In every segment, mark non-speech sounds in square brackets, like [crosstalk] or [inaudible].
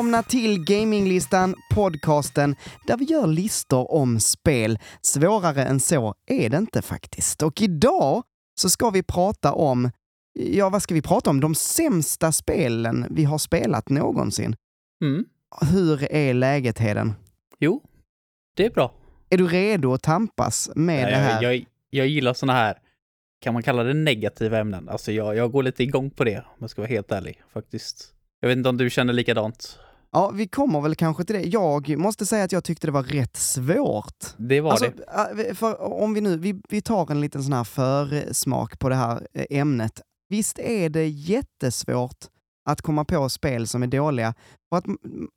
Välkomna till Gaminglistan, podcasten där vi gör listor om spel. Svårare än så är det inte faktiskt. Och idag så ska vi prata om, ja vad ska vi prata om? De sämsta spelen vi har spelat någonsin. Mm. Hur är läget Heden? Jo, det är bra. Är du redo att tampas med Nej, det här? Jag, jag, jag gillar såna här, kan man kalla det negativa ämnen? Alltså jag, jag går lite igång på det, om jag ska vara helt ärlig faktiskt. Jag vet inte om du känner likadant? Ja, vi kommer väl kanske till det. Jag måste säga att jag tyckte det var rätt svårt. Det var Alltså, det. för om vi nu, vi, vi tar en liten sån här försmak på det här eh, ämnet. Visst är det jättesvårt att komma på spel som är dåliga. För att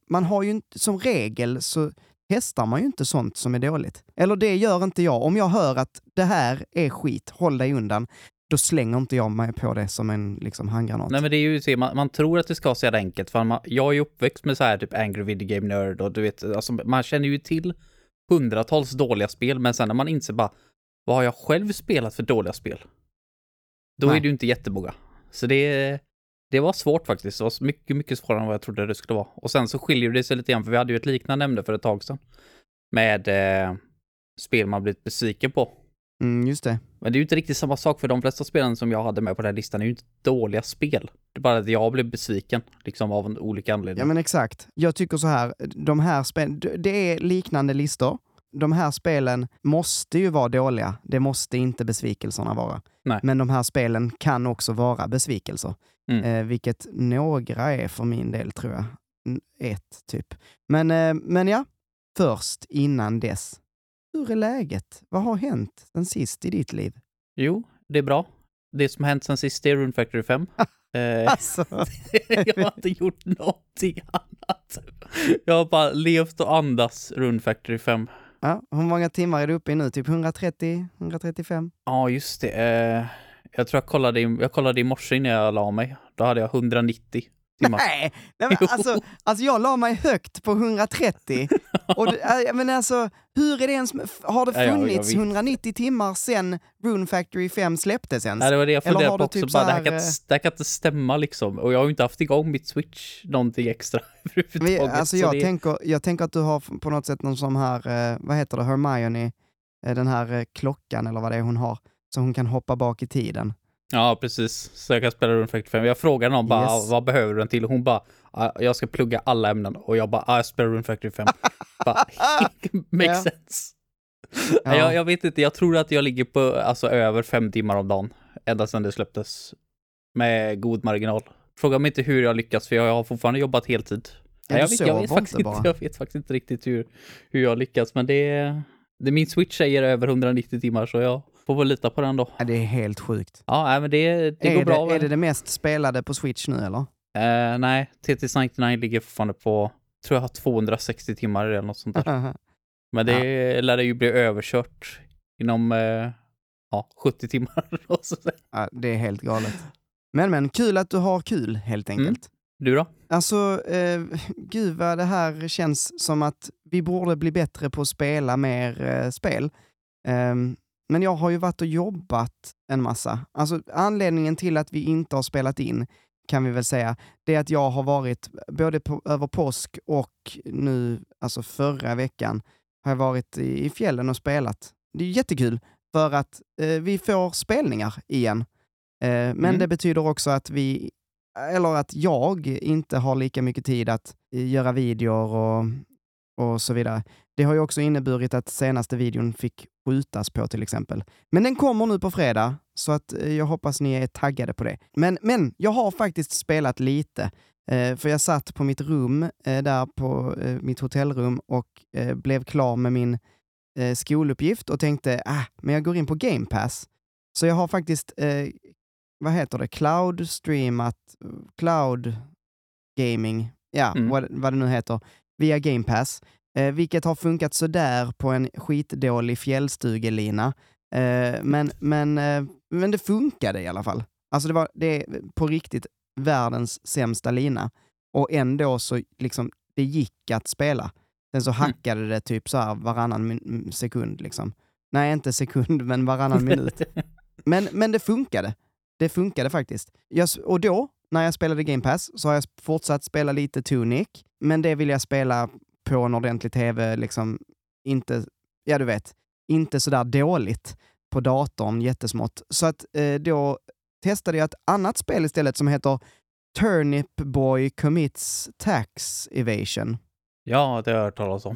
man har ju som regel så testar man ju inte sånt som är dåligt. Eller det gör inte jag. Om jag hör att det här är skit, håll dig undan, då slänger inte jag mig på det som en liksom, handgranat. Nej men det är ju så, man, man tror att det ska vara så jävla enkelt, för man, jag är ju uppväxt med så här typ Angry Video Game Nerd och du vet, alltså man känner ju till hundratals dåliga spel, men sen när man inser bara, vad har jag själv spelat för dåliga spel? Då Nej. är det ju inte jättemånga. Så det, det var svårt faktiskt, det var mycket, mycket svårare än vad jag trodde det skulle vara. Och sen så skiljer det sig lite grann, för vi hade ju ett liknande ämne för ett tag sedan. Med eh, spel man blivit besviken på. Mm, just det. Men det är ju inte riktigt samma sak för de flesta spelen som jag hade med på den här listan är ju inte dåliga spel. Det är bara att jag blev besviken, liksom av en olika anledningar. Ja men exakt. Jag tycker så här, de här spelen, det är liknande listor. De här spelen måste ju vara dåliga. Det måste inte besvikelserna vara. Nej. Men de här spelen kan också vara besvikelser. Mm. Eh, vilket några är för min del, tror jag. Ett, typ. Men, eh, men ja, först innan dess. Hur är läget? Vad har hänt sen sist i ditt liv? Jo, det är bra. Det som har hänt sen sist är Rune Factory 5. eh, [laughs] Alltså, [laughs] jag har inte gjort någonting annat. Jag har bara levt och andas Rune Factory 5. ja, hur många timmar är du uppe i nu? Typ 130? 135? Ja, just det. Eh, jag tror jag kollade, i, jag kollade i morse innan jag la mig. Då hade jag 190 timmar. Nej, nej men alltså, alltså jag la mig högt på 130. Och det, [laughs] äh, men alltså, hur är det ens, har det Ja, funnits vet. 190 timmar sen Rune Factory 5 släpptes ens? Nej, det var det jag funderade på också. typ bara, så det, här här, kan inte, det här kan inte stämma liksom. Och jag har ju inte haft igång mitt Switch någonting extra [laughs] överhuvudtaget. alltså så jag, det, tänker, jag tänker att du har på något sätt någon sån här, eh, vad heter det, Hermione, den här klockan eller vad det är hon har, så hon kan hoppa bak i tiden. Ja, precis. Så jag kan spela Rune Factory 5. Jag frågade någon bara, Yes. vad behöver du den till? Och hon bara, "Ah, jag ska plugga alla ämnen. Och jag bara, ah, jag spelar Rune Factory 5. [laughs] bara, [laughs] makes Ja. sense. Ja. Jag, jag vet inte, jag tror att jag ligger på alltså, över fem timmar om dagen. Ända sedan det släpptes. Med god marginal. Fråga mig inte hur jag lyckats, för jag har fortfarande jobbat heltid. Ja, jag, vet, jag, vet faktiskt inte jag vet faktiskt inte riktigt hur, hur jag lyckats, men det, det min Switch säger över 190 timmar, så jag får väl lita på den då. Ja, det är helt sjukt. Ja, nej, men det, det är, går bra. det, är det det mest spelade på Switch nu eller? Eh, nej, TTS 99 ligger fortfarande på, tror jag har 260 timmar eller något sånt där. [laughs] Men det lär det ju bli överkört inom eh, ja, 70 timmar. [laughs] Och så. ja, det är helt galet. Men men, kul att du har kul helt Mm. enkelt. Du då? Alltså, eh, gud vad det här känns som att vi borde bli bättre på att spela mer eh, spel. Ehm, men jag har ju varit och jobbat en massa. Alltså anledningen till att vi inte har spelat in, kan vi väl säga, det är att jag har varit, både på, över påsk och nu, alltså förra veckan, har jag varit i, i fjällen och spelat. Det är jättekul, för att eh, vi får spelningar igen. Eh, men Mm. det betyder också att vi eller att jag inte har lika mycket tid att eh, göra videor och, och så vidare. Det har ju också inneburit att senaste videon fick skjutas på till exempel. Men den kommer nu på fredag, så att eh, jag hoppas ni är taggade på det. Men, men jag har faktiskt spelat lite, eh, för jag satt på mitt rum eh, där på eh, mitt hotellrum och eh, blev klar med min eh, skoluppgift och tänkte, ah, men jag går in på Game Pass. Så jag har faktiskt vad heter det, cloud streamat, cloud gaming, ja, Mm. vad, vad det nu heter, via Game Pass. Eh, vilket har funkat sådär på en skitdålig fjällstugelina. Eh, men, men, eh, men det funkade i alla fall. Alltså det var det på riktigt världens sämsta lina. Och ändå så liksom, det gick att spela. Sen så hackade det typ så här varannan min- sekund liksom. Nej, inte sekund, men varannan [laughs] minut. Men, men det funkade. Det funkade faktiskt. Jag, och då, när jag spelade Game Pass så har jag fortsatt spela lite Tunic, men det vill jag spela på en ordentlig tv, liksom inte, ja du vet, inte sådär dåligt på datorn, jättesmått. Så att eh, då testade jag ett annat spel istället som heter Turnip Boy Commits Tax Evasion. Ja, det har jag hört talas om.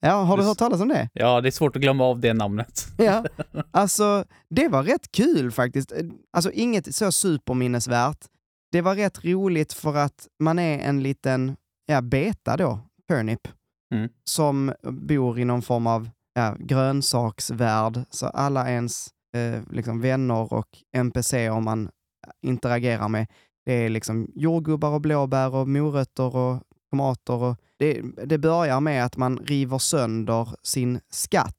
Ja, har du hört talas om det? Ja, det är svårt att glömma av det namnet. Ja, [laughs] alltså det var rätt kul faktiskt. Alltså inget så superminnesvärt. Det var rätt roligt för att man är en liten, ja, beta då, Turnip, Mm. som bor i någon form av ja, grönsaksvärld. Så alla ens eh, liksom vänner och NPC om man interagerar med, det är liksom jordgubbar och blåbär och morötter och tomater. Och det, det börjar med att man river sönder sin skatt.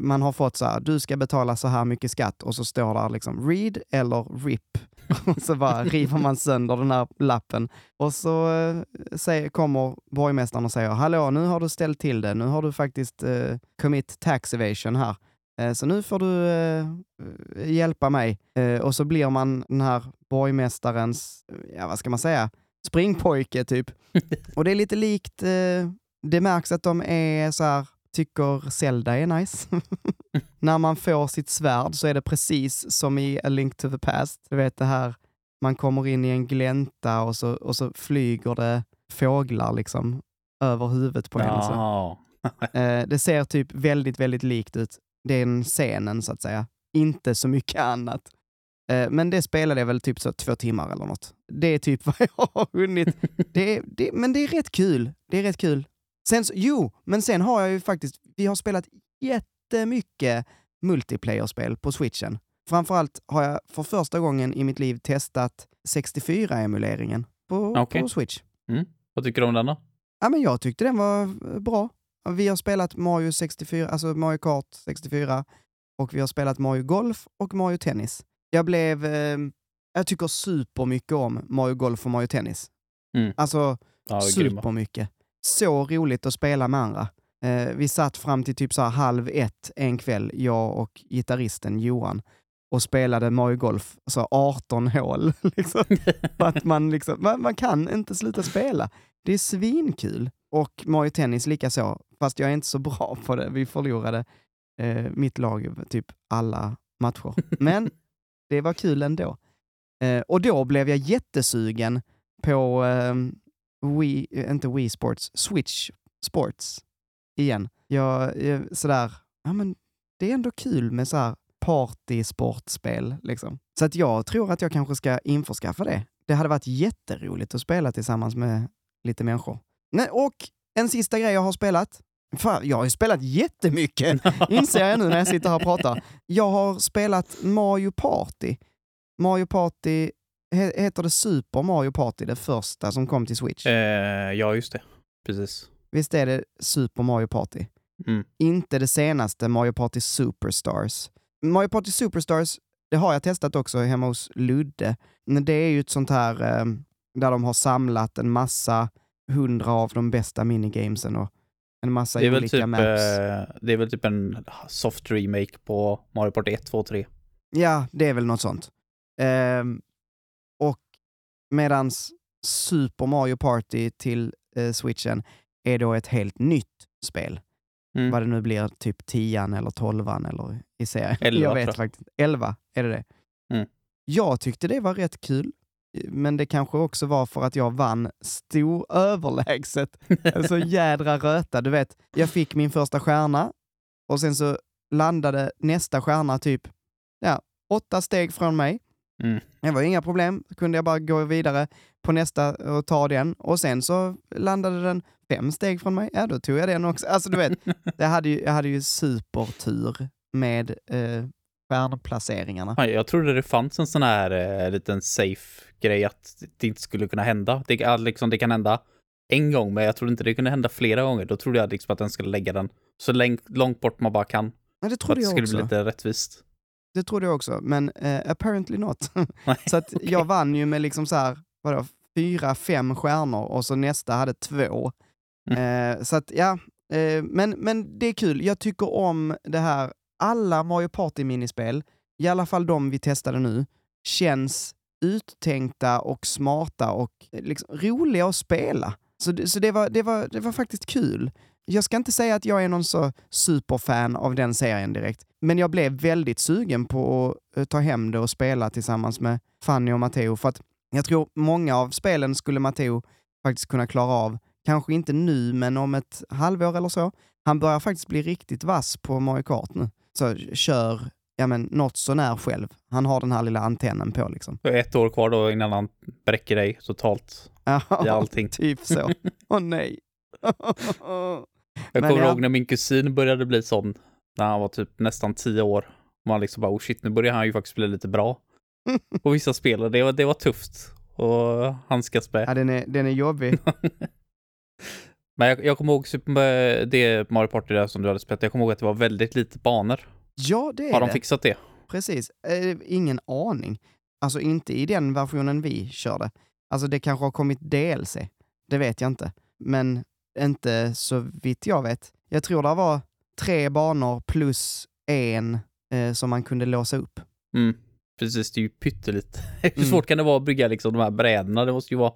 Man har fått så här, du ska betala så här mycket skatt och så står där liksom read eller rip. [laughs] Och så bara river man sönder den här lappen. Och så eh, säger, kommer borgmästaren och säger, hallå nu har du ställt till det, nu har du faktiskt eh, commit tax evasion här. Eh, så nu får du eh, hjälpa mig. Eh, och så blir man den här borgmästarens, ja vad ska man säga, springpojke typ. [laughs] Och det är lite likt, eh, det märks att de är så här, tycker Zelda är nice. [laughs] När man får sitt svärd så är det precis som i A Link to the Past. Du vet det här, man kommer in i en glänta och så, och så flyger det fåglar liksom över huvudet på en. Så. Ja. [laughs] Eh, det ser typ väldigt, väldigt likt ut. Det är en scenen så att säga. Inte så mycket [laughs] annat. Eh, men det spelade jag väl typ så två timmar eller något. Det är typ vad jag har hunnit. Det det, men det är rätt kul. Det är rätt kul. Sen, jo, men sen har jag ju faktiskt, vi har spelat jättemycket multiplayer-spel på switchen. Framförallt har jag för första gången i mitt liv testat 64-emuleringen på, Okej. på switch. Vad tycker du om den då? Ja, men jag tyckte den var eh, bra. Vi har spelat Mario 64, alltså Mario Kart 64 och vi har spelat Mario Golf och Mario Tennis. Jag blev, eh, jag tycker supermycket om Mario Golf och Mario Tennis. Mm. Alltså Ja, supermycket. Så roligt att spela med andra. Eh, vi satt fram till typ så halv ett en kväll, jag och gitarristen Johan, och spelade Mario Golf, så 18 hål. [laughs] Liksom. [laughs] Att man, liksom, man, man kan inte sluta spela. Det är svinkul. Och Mario Tennis lika så, fast jag är inte så bra på det. Vi förlorade eh, mitt lag typ alla matcher. Men det var kul ändå. Eh, och då blev jag jättesugen på eh, Wii, eh, inte Wii Sports, Switch Sports igen. Jag, eh, sådär, ja men det är ändå kul med så här partysportspel liksom. Så att jag tror att jag kanske ska införskaffa det. Det hade varit jätteroligt att spela tillsammans med lite människor. Nej, och en sista grej jag har spelat. Fan, jag har ju spelat jättemycket, [laughs] inser jag nu när jag sitter här och pratar. Jag har spelat Mario Party. Mario Party, heter det Super Mario Party, det första som kom till Switch? Eh, ja, just det. Precis. Visst är det Super Mario Party? Mm. Inte det senaste Mario Party Superstars. Mario Party Superstars, det har jag testat också hemma hos Ludde. Men det är ju ett sånt här eh, där de har samlat en massa hundra av de bästa minigamesen och en massa Det olika typ, maps. eh, det är väl typ en soft remake på Mario Party 1, 2, 3. Ja, det är väl något sånt. Och medans Super Mario Party till eh, switchen är då ett helt nytt spel. Mm. Vad det nu blir, typ 10 eller 12 eller i serien. [laughs] Elva, jag tror vet faktiskt. 11, är det det? Mm. Jag tyckte det var rätt kul, men det kanske också var för att jag vann stor överlägset. [laughs] Så jädra röta, du vet. Jag fick min första stjärna och sen så landade nästa stjärna typ ja, åtta steg från mig. Mm. Det var inga problem, kunde jag bara gå vidare på nästa och ta den. Och sen så landade den fem steg från mig. Ja, då tog jag den också. Alltså du vet, [laughs] jag hade ju, jag hade ju supertur med eh, stjärnplaceringarna. Jag trodde det fanns en sån här eh, liten safe grej att det inte skulle kunna hända. Det, att liksom, det kan hända en gång, men jag trodde inte det kunde hända flera gånger. Då trodde jag liksom att den skulle lägga den så långt, bort man bara kan. Men det För att trodde det jag skulle också. bli lite rättvist. Det trodde jag också, men eh, apparently not. [laughs] Så att okej. jag vann ju med liksom så här, vadå, fyra, fem stjärnor och så nästa hade två. Eh, så att ja, eh, men, men det är kul. Jag tycker om det här, alla Mario Party-minispel, i alla fall de vi testade nu, känns uttänkta och smarta och eh, liksom roliga att spela. Så, så det, var, det, var, det var faktiskt kul. Jag ska inte säga att jag är någon så superfan av den serien direkt, men jag blev väldigt sugen på att eh, ta hem det och spela tillsammans med Fanny och Matteo, för att jag tror många av spelen skulle Matteo faktiskt kunna klara av. Kanske inte nu, men om ett halvår eller så. Han börjar faktiskt bli riktigt vass på Mario Kart nu. Så kör ja, men, något sånär själv. Han har den här lilla antennen på liksom. Ett år kvar då innan han bräcker dig totalt i allting. [laughs] typ så. Åh oh, nej. [laughs] [laughs] Jag kommer ja. ihåg när min kusin började bli sån, när han var typ nästan tio år. Man liksom bara, oh shit, nu börjar han ju faktiskt bli lite bra. [laughs] på vissa spel, det var, det var tufft att handskas med. Ja, den är, den är jobbig. [laughs] Men jag, jag kommer ihåg super, det Mario Party där som du hade spelat, jag kommer ihåg att det var väldigt lite banor. Ja, det är Har de det. fixat det? Precis. Eh, ingen aning. Alltså inte i den versionen vi körde. Alltså det kanske har kommit DLC. Det vet jag inte. Men inte så vitt jag vet. Jag tror det var tre banor plus en eh, som man kunde låsa upp. Mm. Precis, det är ju pyttelite. [laughs] Hur mm. svårt kan det vara att bygga liksom de här brädorna? Det måste ju vara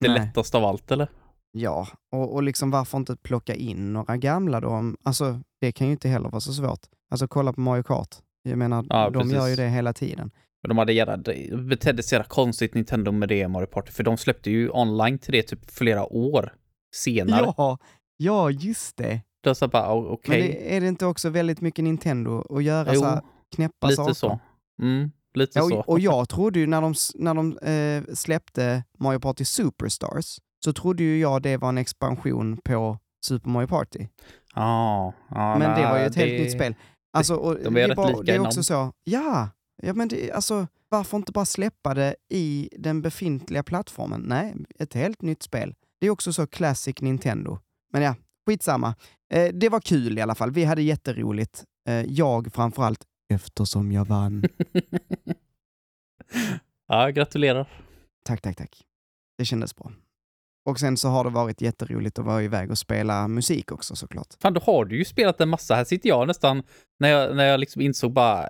det Nej. lättaste av allt, eller? Ja, och, och liksom varför inte plocka in några gamla då? Alltså, det kan ju inte heller vara så svårt. Alltså kolla på Mario Kart. Jag menar, ja, de precis. gör ju det hela tiden. Men de hade jävla, betedde sig konstigt Nintendo med det Mario Party, för de släppte ju online till det typ flera år senare. Ja, ja just det. Då så bara. Okay. Men det, är det inte också väldigt mycket Nintendo att göra jo, så här knäppa lite saker? så. Mm, lite ja, och, så. Och jag trodde ju när de, när de eh, släppte Mario Party Superstars, så trodde ju jag det var en expansion på Super Mario Party. Ja, ja Men det var ju ett det... helt nytt spel. Alltså, och de är det, bara, lika det är också så, ja, ja men det, alltså varför inte bara släppa det i den befintliga plattformen? Nej, ett helt nytt spel. Det är också så classic Nintendo. Men ja, skitsamma. Eh, det var kul i alla fall. Vi hade jätteroligt. Eh, jag framförallt, eftersom jag vann. [laughs] ja, gratulerar. Tack, tack, tack. Det kändes bra. Och sen så har det varit jätteroligt att vara iväg och spela musik också såklart. Fan, då har du ju spelat en massa. Här sitter jag nästan, när jag, när jag liksom insåg bara,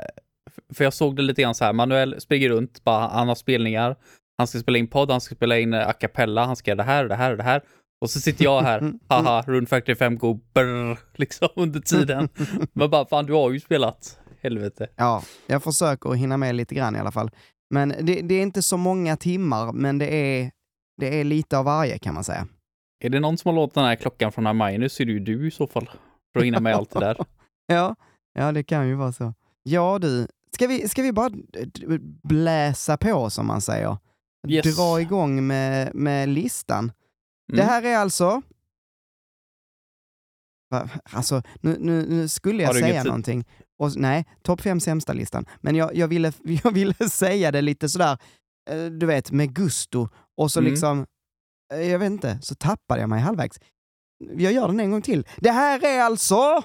för jag såg det lite grann så här, Manuel springer runt, bara, han har spelningar, han ska spela in podd, han ska spela in a cappella, han ska göra det här och det här och det här. Och så sitter jag här, [laughs] haha, Rune Factory 5 go brr, [laughs] liksom under tiden. [laughs] Men bara, fan du har ju spelat, helvete. Ja, jag försöker hinna med lite grann i alla fall. Men det, det är inte så många timmar, men det är det är lite av varje kan man säga. Är det någon som har låtit den här klockan från Hermione så är det ju du i så fall. För att hinna med allt det där. ja, ja, det kan ju vara så. Ja du, ska vi, ska vi bara bläsa på som man säger? Yes. Dra igång med, med listan. Mm. Det här är alltså... Alltså, nu, nu, nu skulle jag säga någonting. Och, nej, topp fem sämsta-listan. Men jag, jag, ville, [laughs] jag ville säga det lite sådär, eh, du vet, med gusto och så mm. liksom, eh, jag vet inte, så tappade jag mig halvvägs. Jag gör den en gång till. Det här är alltså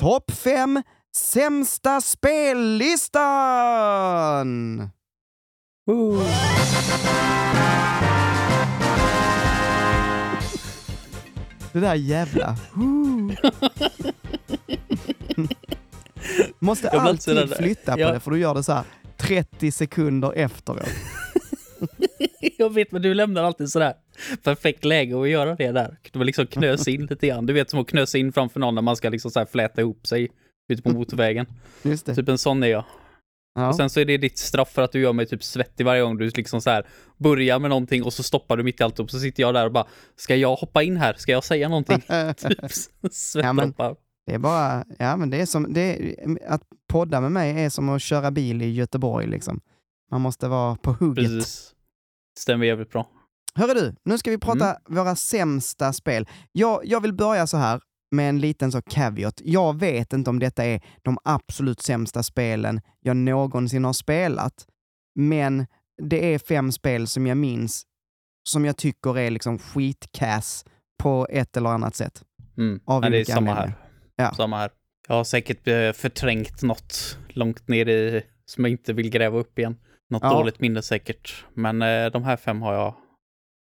topp fem sämsta spellistan! Uh. Det där jävla... Måste alltid flytta på ja. det, för du gör det så här 30 sekunder efteråt. [laughs] jag vet, men du lämnar alltid sådär perfekt läge att göra det där. Du liksom knösa in lite grann. Du vet som att knösa in framför någon när man ska liksom så fläta ihop sig ute på motorvägen. Just det. Typ en sån är jag. Ja. Och sen så är det ditt straff för att du gör mig typ svettig varje gång du liksom så här börjar med någonting och så stoppar du mitt i allt och så sitter jag där och bara Ska jag hoppa in här? Ska jag säga någonting? [laughs] typ svettdroppar. Ja, det är bara, ja men det är som, det är, att podda med mig är som att köra bil i Göteborg liksom. Man måste vara på hugget. Precis. Stämmer jävligt bra. Hörru du, nu ska vi prata mm. våra sämsta spel. Jag, jag vill börja så här med en liten så caveat. Jag vet inte om detta är de absolut sämsta spelen jag någonsin har spelat, men det är fem spel som jag minns som jag tycker är liksom skitkass på ett eller annat sätt. Mm. Av ja, det är samma här. Ja. samma här. Jag har säkert eh, förträngt något långt ner i som jag inte vill gräva upp igen. Något ja. dåligt minne säkert. Men eh, de här fem har jag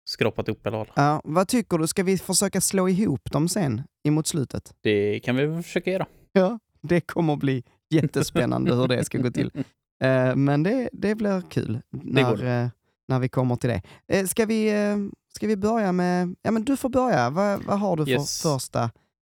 skrapat upp i alla. Ja, vad tycker du? Ska vi försöka slå ihop dem sen emot slutet? Det kan vi försöka göra. Ja, det kommer bli jättespännande hur det ska gå till. [laughs] Eh, men det, det blir kul när, eh, när vi kommer till det. Eh, ska, vi, eh, ska vi börja med... Ja, men du får börja. Vad, vad har du för Yes. första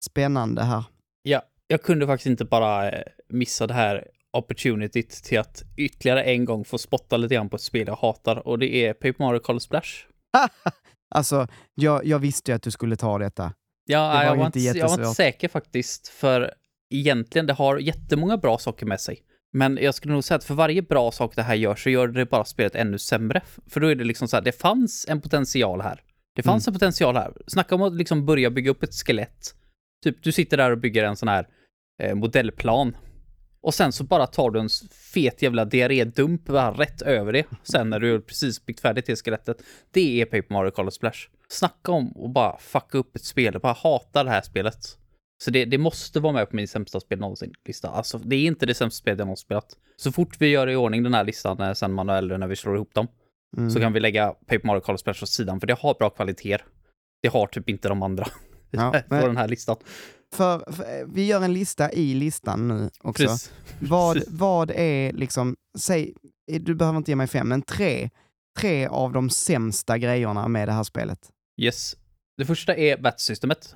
spännande här? Ja, jag kunde faktiskt inte bara missa det här opportunityt till att ytterligare en gång få spotta lite grann på ett spel jag hatar och det är Paper Mario Color Splash. [laughs] Alltså, jag, jag visste ju att du skulle ta detta. Ja, Det jag, var inte jag var inte säker faktiskt, för egentligen det har jättemånga bra saker med sig. Men jag skulle nog säga att för varje bra sak det här gör så gör det bara spelet ännu sämre. För då är det liksom så här, det fanns en potential här. Det fanns en potential här. Snacka om att liksom börja bygga upp ett skelett. Typ, du sitter där och bygger en sån här eh, modellplan. Och sen så bara tar du en fet jävla diarrédump bara rätt över det. Sen när du precis byggt färdigt det skelettet. Det är Paper Mario Color Splash. Snacka om att bara fucka upp ett spel. Jag bara hatar det här spelet. Så det, det måste vara med på min sämsta spel någonsin-lista. Alltså, det är inte det sämsta spelet jag någonsin spelat. Så fort vi gör i ordning den här listan, eh, sen man eller när vi slår ihop dem, Mm. så kan vi lägga Paper Mario Color Splash åt sidan, för det har bra kvaliteter. Det har typ inte de andra [laughs] Ja, [laughs] på den här listan. För, för, vi gör en lista i listan nu också. Precis. Vad, Precis. vad är liksom, säg, du behöver inte ge mig fem, men tre, tre av de sämsta grejerna med det här spelet. Yes. Det första är batsystemet,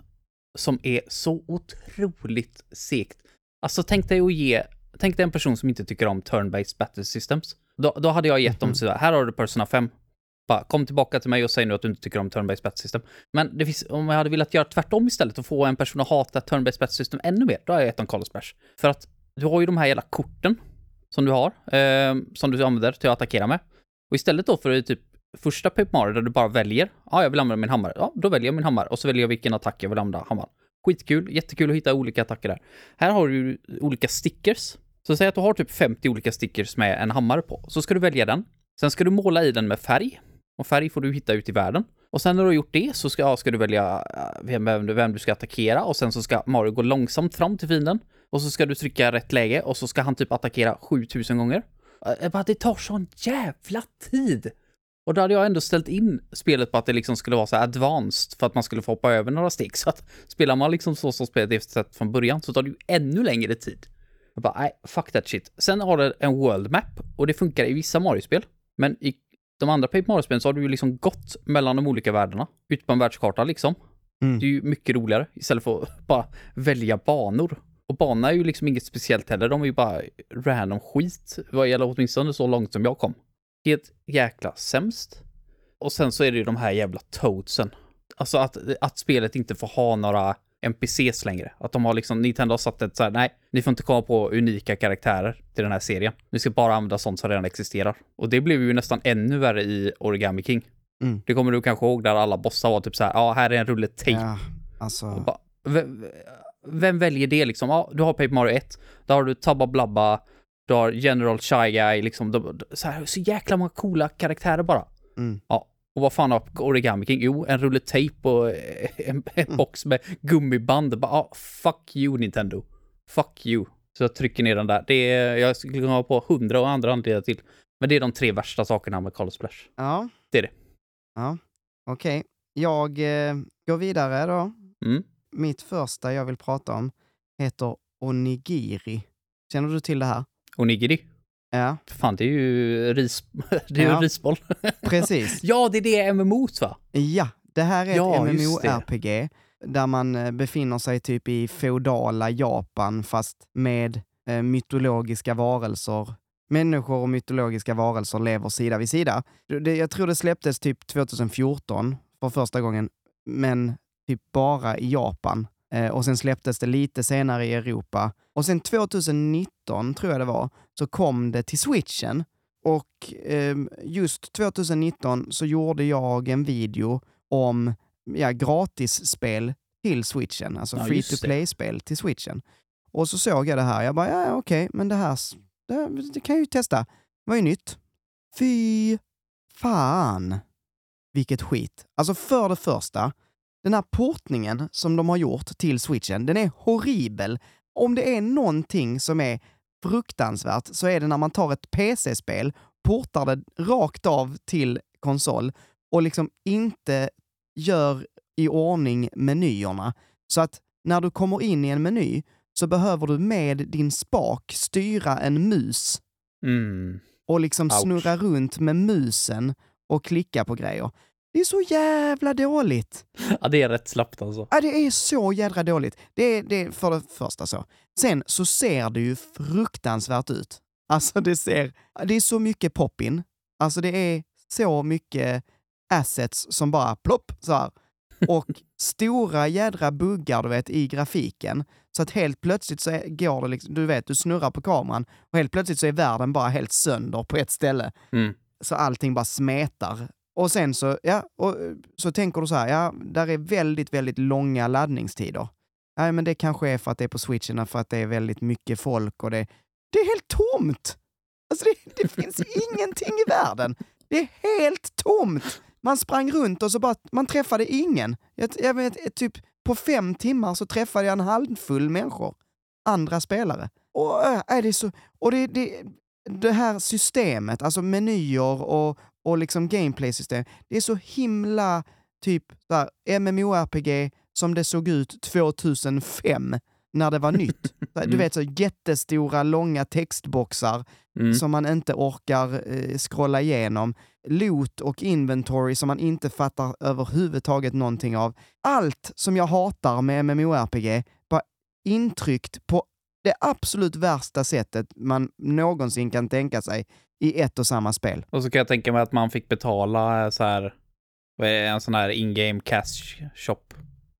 som är så otroligt segt. Alltså tänk dig att ge, tänk dig en person som inte tycker om turn-based battle systems. Då, då hade jag gett dem Mhm. sådär, här har du Persona 5. Bara, kom tillbaka till mig och säg nu att du inte tycker om turn-based battle system. Men det finns, om jag hade velat göra tvärtom istället och få en person att hata turn-based battle system ännu mer, då har jag gett dem Carlos Splash. För att du har ju de här jävla korten som du har, eh, som du använder till att attackera med. Och istället då för det typ första Paper Mario där du bara väljer, ja jag vill använda min hammare, ja då väljer jag min hammare och så väljer jag vilken attack jag vill använda hammaren. Skitkul, jättekul att hitta olika attacker där. Här har du ju olika stickers. Så säg att du har typ 50 olika stickers med en hammare på, så ska du välja den. Sen ska du måla i den med färg. Och färg får du hitta ut i världen. Och sen när du har gjort det så ska, ja, ska du välja eh, vem, vem, du- vem du ska attackera och sen så ska Mario gå långsamt fram till fienden. Och så ska du trycka rätt läge och så ska han typ attackera 7000 gånger. Eh, jag bara, det tar sån jävla tid! Och då hade jag ändå ställt in spelet på att det liksom skulle vara så advanced för att man skulle få hoppa över några steg. Så att spelar man liksom så som spelet är sett från början så tar det ju ännu längre tid. Jag bara, nej, fuck that shit. Sen har det en world map och det funkar i vissa Mario-spel. Men i de andra Paper Mario-spelen så har du ju liksom gått mellan de olika världarna. Ut på en världskarta liksom. Mm. Det är ju mycket roligare istället för att bara välja banor. Och banorna är ju liksom inget speciellt heller, de är ju bara random skit. Vad gäller åtminstone så långt som jag kom. Helt jäkla sämst. Och sen så är det ju de här jävla toadsen. Alltså att, att spelet inte får ha några NPCs längre. Att de har liksom, Nintendo har satt ett så här, nej, ni får inte komma på unika karaktärer till den här serien. Ni ska bara använda sånt som redan existerar. Och det blev ju nästan ännu värre i Origami King. Mm. Det kommer du kanske ihåg där alla bossar var typ så här, ja, här är en rulle tejp. Ja, alltså, vem, vem väljer det liksom? Ja, du har Paper Mario 1, där har du Tabba Blabba, du har General Shy Guy, liksom, de, så, här, så jäkla många coola karaktärer bara. mm. Ja, och vad fan har Origami King? Jo, en rulle tejp och eh, en, en box med gummiband. Bara, ja, fuck you Nintendo. Fuck you. Så jag trycker ner den där. Det är, jag skulle kunna ha på hundra och andra anledningar till. Men det är de tre värsta sakerna med Color Splash. ja. Det är det. Ja, okej. Jag eh, går vidare då. Mm. Mitt första jag vill prata om heter onigiri. Känner du till det här? Onigiri. Ja, Fan, det är ju ris... [laughs] Det är Ja. risboll. [laughs] precis. ja, det är det MMO va? Ja, det här är Ja, ett. MMORPG där man eh, befinner sig typ i feodala Japan fast med eh, mytologiska varelser. Människor och mytologiska varelser lever sida vid sida. Det, jag tror det släpptes typ 2014 för första gången, men typ bara i Japan. Eh, och sen släpptes det lite senare i Europa. Och sen 2019, tror jag det var, så kom det till switchen. Och ehm, just 2019 så gjorde jag en video om ja, gratisspel till switchen, alltså Ja, free to play-spel till switchen. Och så såg jag det här, jag bara, ja okej, men det här, det, det kan jag ju testa. Det var ju nytt. Fy fan vilket skit. Alltså för det första, den här portningen som de har gjort till switchen, den är horribel. Om det är någonting som är fruktansvärt så är det när man tar ett PC-spel, portar det rakt av till konsol och liksom inte gör i ordning menyerna. Så att när du kommer in i en meny så behöver du med din spak styra en mus Mm. och liksom Ouch. snurra runt med musen och klicka på grejer. Det är så jävla dåligt. [laughs] Ja, det är rätt slappt alltså. Ja, det är så jädra dåligt. Det är, det är för det första så. Sen så ser det ju fruktansvärt ut. Alltså det ser, det är så mycket pop-in. Alltså det är så mycket assets som bara plopp så här. [laughs] Och stora jädra buggar du vet i grafiken. Så att helt plötsligt så är, går det liksom, du vet, du snurrar på kameran och helt plötsligt så är världen bara helt sönder på ett ställe. Mm. Så allting bara smetar. Och sen så, ja, och eh, så tänker du så här, ja, där är väldigt, väldigt långa laddningstider. Nej, men det kanske är för att det är på switchen, för att det är väldigt mycket folk och det, det är helt tomt! Alltså det, det [laughs] finns ingenting i världen. Det är helt tomt! Man sprang runt och så bara, man träffade ingen. Jag, jag vet, typ på fem timmar så träffade jag en handfull människor. Andra spelare. Och, äh, är det, så, och det, det, det här systemet, alltså menyer och, och liksom gameplay-system, det är så himla typ där, MMORPG som det såg ut 2005 när det var [laughs] nytt. Du Mm. vet, så jättestora, långa textboxar Mm. som man inte orkar eh, scrolla igenom. Loot och inventory som man inte fattar överhuvudtaget någonting av. Allt som jag hatar med MMORPG, bara intryckt på det absolut värsta sättet man någonsin kan tänka sig i ett och samma spel. Och så kan jag tänka mig att man fick betala eh, så här, en sån här in-game cash shop.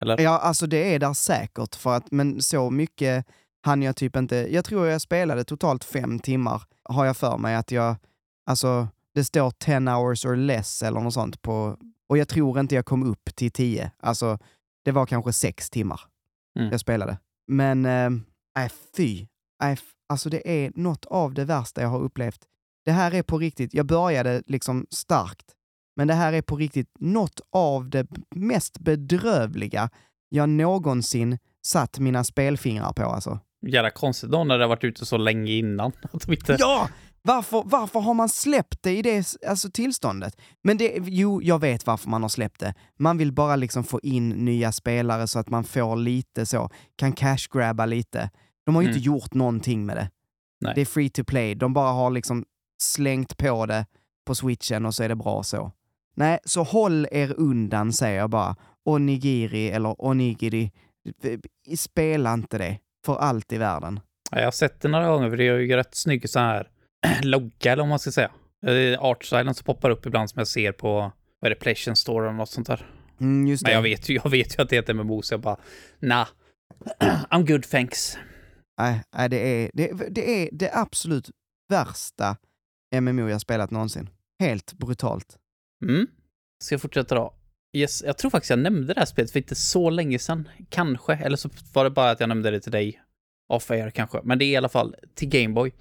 Eller? Ja, alltså det är där säkert, för att, men så mycket hann jag typ inte. Jag tror jag spelade totalt fem timmar, har jag för mig att jag, alltså det står 10 hours or less eller något sånt på, och jag tror inte jag kom upp till 10. Alltså, det var kanske sex timmar Mm. jag spelade. Men, äh, fy. Äh, alltså det är något av det värsta jag har upplevt. Det här är på riktigt, jag började liksom starkt, men det här är på riktigt något av det mest bedrövliga jag någonsin satt mina spelfingrar på alltså. Jävla konstigt då när det har varit ute så länge innan. [laughs] Att de inte... Ja! Varför, varför har man släppt det i det alltså, tillståndet? Men det, jo, jag vet varför man har släppt det. Man vill bara liksom få in nya spelare så att man får lite så, kan cash-grabba lite. De har ju Mm. inte gjort någonting med det. Nej. Det är free to play. De bara har liksom slängt på det på switchen och så är det bra så. Nej, så håll er undan säger jag bara. Onigiri eller onigiri. Spela inte det. För allt i världen. Ja, jag har sett det några gånger för det är ju rätt snygg så här [clears throat] logga eller vad man ska säga. Eh, Artstylen som poppar upp ibland som jag ser på, vad är det, Playstation Store eller något sånt där. Mm, just det. Men jag vet ju, jag vet ju att det heter MMO så jag bara, nah. [clears throat] I'm good thanks. Nej det, är, det, det är det absolut värsta MMO jag spelat någonsin. Helt brutalt. Mm. Ska jag fortsätta då? Yes, jag tror faktiskt jag nämnde det här spelet för inte så länge sedan. Kanske, eller så var det bara att jag nämnde det till dig. Off air kanske. Men det är i alla fall till Gameboy.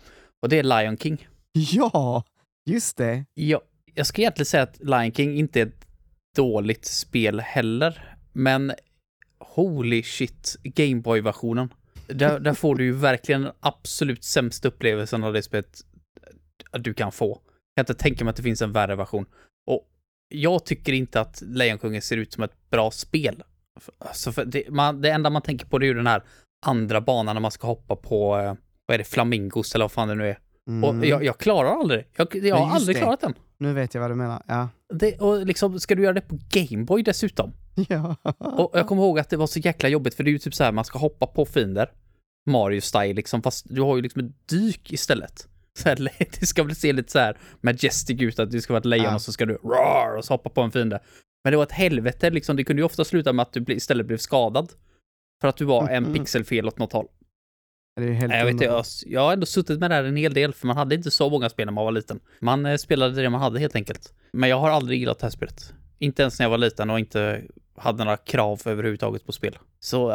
Och det är Lion King. Ja, just det. Ja, jag ska egentligen säga att Lion King inte är ett dåligt spel heller. Men holy shit, Gameboy-versionen. Där, där får du ju verkligen den absolut sämsta upplevelsen av det spelet du kan få. Jag kan inte tänka mig att det finns en värre version. Och jag tycker inte att Lejonkungen ser ut som ett bra spel. Alltså det, man, det enda man tänker på det är ju den här andra banan när man ska hoppa på, eh, vad är det, flamingos eller vad fan det nu är. Mm. Och jag, jag klarar aldrig Jag, jag Ja, har aldrig det. klarat den. Nu vet jag vad du menar. Ja. Det, och liksom, ska du göra det på Gameboy dessutom? [laughs] ja. Och jag kommer ihåg att det var så jäkla jobbigt, för det är ju typ så här, man ska hoppa på fiender. Mario-style liksom, fast du har ju liksom ett dyk istället. [laughs] Så här, [laughs] det ska väl se lite så här majestic ut, att det ska vara ett lejon Ja. och så ska du roar och så hoppa på en fiende. Men det var ett helvete liksom, det kunde ju ofta sluta med att du istället blev skadad. För att du var en Mhm. pixel fel åt något håll. Det är helt jag, vet, jag, jag har ändå suttit med det här en hel del, för man hade inte så många spel när man var liten. Man eh, spelade det man hade helt enkelt. Men jag har aldrig gillat det här spelet. Inte ens när jag var liten och inte hade några krav överhuvudtaget på spel. Så...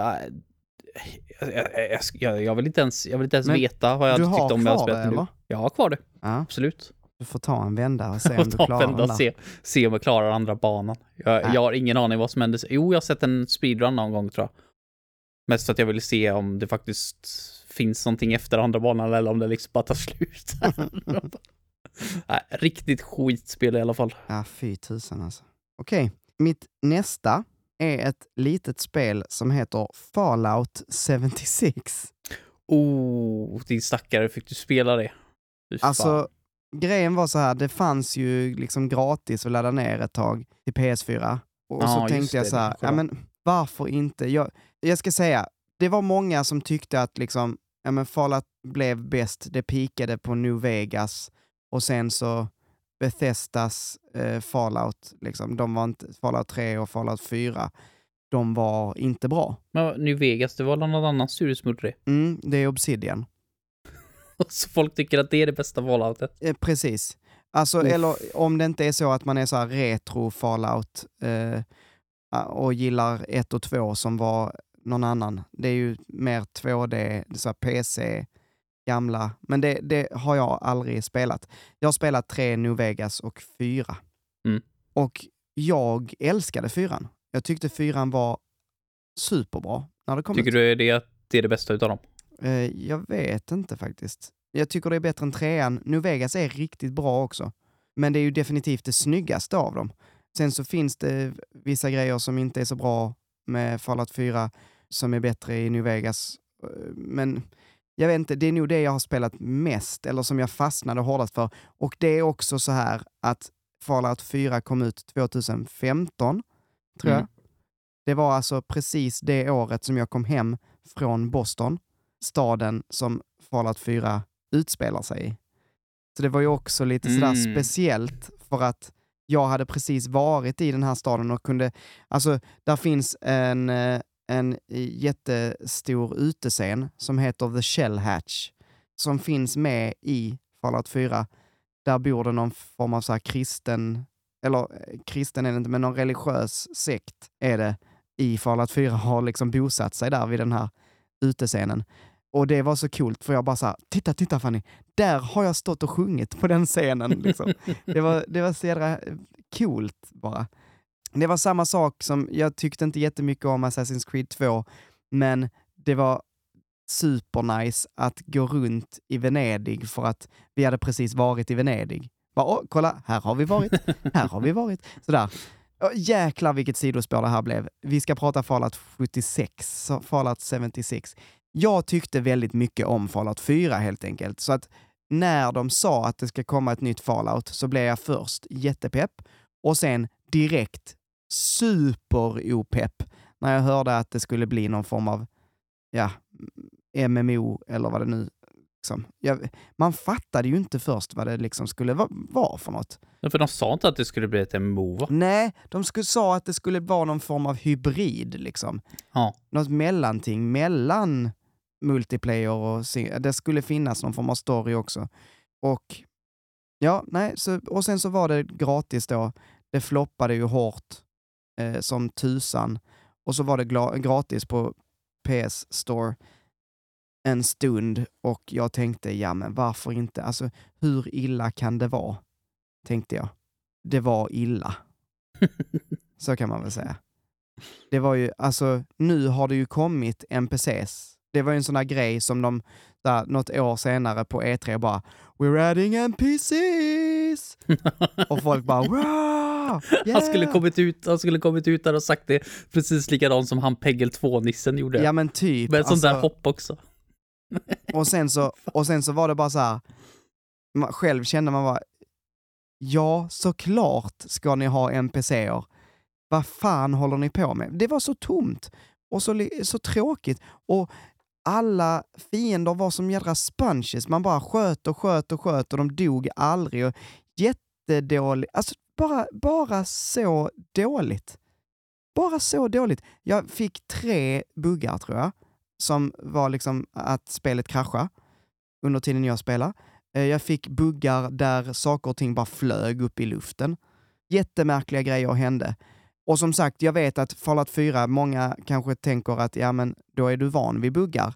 jag, jag, jag, vill inte ens, jag vill inte ens Men veta vad jag du hade har tyckt om jag det, spelat det nu. Jag har kvar det, Ja, absolut. du får ta en vända och [laughs] se om du klarar vända där. se, se om jag klarar andra banan. Jag, Nej. jag har ingen aning vad som hände. Jo, jag har sett en speedrun någon gång tror jag. Mest för att jag ville se om det faktiskt finns någonting efter andra banan eller om det liksom bara tar slut. [laughs] [laughs] Nej, riktigt skitspel i alla fall. Ja, fy tusan alltså. Okej, mitt nästa är ett litet spel som heter Fallout 76. Oh, din stackare, fick du spela det? Alltså, grejen var så här, det fanns ju liksom gratis att ladda ner ett tag till PS4. Och Ja, så tänkte jag så här, ja men varför inte? Jag, jag ska säga, det var många som tyckte att liksom, ja men Fallout blev bäst, det pikade på New Vegas och sen så Bethesdas eh, Fallout, liksom, de var inte, Fallout 3 och Fallout 4, de var inte bra. Men New Vegas, det var någon annan studio som gjorde det. Mm, det är Obsidian. [laughs] Så folk tycker att det är det bästa Falloutet. Eh, precis. Alltså, Uff. eller om det inte är så att man är så här retro fallout eh, och gillar 1 och 2 som var någon annan. Det är ju mer 2D, så här PC, gamla. Men det, det har jag aldrig spelat. Jag har spelat 3 New Vegas och 4. Mm. Och jag älskade 4. Jag tyckte 4 var superbra när det kom Tycker ut. du det att det är det bästa utav dem? Eh, jag vet inte faktiskt. Jag tycker det är bättre än trean. New Vegas är riktigt bra också. Men det är ju definitivt det snyggaste av dem. Sen så finns det vissa grejer som inte är så bra med Fallout 4 som är bättre i New Vegas. Eh, Men jag vet inte, det är nog det jag har spelat mest, eller som jag fastnade hårdast för. Och det är också så här att Fallout 4 kom ut 2015, tror jag. Mm. Det var alltså precis det året som jag kom hem från Boston, staden som Fallout 4 utspelar sig i. Så det var ju också lite sådär Mm. speciellt för att jag hade precis varit i den här staden och kunde, alltså där finns en, eh, en jättestor utescen som heter The Shell Hatch som finns med i Fallout 4. Där bor det någon form av så här kristen, eller eh, kristen är det inte, men någon religiös sekt är det i Fallout 4 har liksom bosatt sig där vid den här utescenen. Och det var så coolt för jag bara så här, titta, titta Fanny, där har jag stått och sjungit på den scenen. Liksom. [laughs] det, var, det var så jädra eh, coolt bara. Det var samma sak som, jag tyckte inte jättemycket om Assassin's Creed 2, men det var supernice att gå runt i Venedig för att vi hade precis varit i Venedig. Bara, Åh, kolla, här har vi varit, här har vi varit. [laughs] Sådär. Åh, jäklar vilket sidospår det här blev. Vi ska prata Fallout 76, så Fallout 76. Jag tyckte väldigt mycket om Fallout 4 helt enkelt, så att när de sa att det ska komma ett nytt Fallout så blev jag först jättepepp och sen direkt super-opepp när jag hörde att det skulle bli någon form av ja, MMO eller vad det nu liksom. jag, Man fattade ju inte först vad det liksom skulle va- vara för något. Ja, För de sa inte att det skulle bli ett MMO va? Nej, de skulle, sa att det skulle vara någon form av hybrid liksom. Ja. Något mellanting mellan multiplayer och det skulle finnas någon form av story också. Och ja, nej, så, och sen så var det gratis då. Det floppade ju hårt eh, som tusan. Och så var det gratis på PS Store en stund och jag tänkte, ja men varför inte? Alltså hur illa kan det vara? Tänkte jag. Det var illa. [laughs] Så kan man väl säga. Det var ju, alltså nu har det ju kommit NPCs. Det var ju en sån där grej som de, där, något år senare på E3 bara “We're adding NPCs!” och folk bara “Wow! Yeah!” Han skulle kommit ut, han skulle kommit ut där och sagt det precis likadant som han Peggle 2-nissen gjorde. Ja men typ. Med ett sånt där alltså- hopp också. [laughs] Och sen så, och sen så var det bara så här, man, själv kände man bara, ja såklart ska ni ha NPCer. Vad fan håller ni på med? Det var så tomt och så, så tråkigt. Och alla fiender var som jädra sponges. Man bara sköt och sköt och sköt och de dog aldrig. Och jättedåligt. Alltså bara, bara så dåligt. Bara så dåligt. Jag fick tre buggar tror jag som var liksom att spelet kraschade under tiden jag spelade. Eh, jag fick buggar där saker och ting bara flög upp i luften. Jättemärkliga grejer hände. Och som sagt, jag vet att Fallout 4, många kanske tänker att ja, men då är du van vid buggar.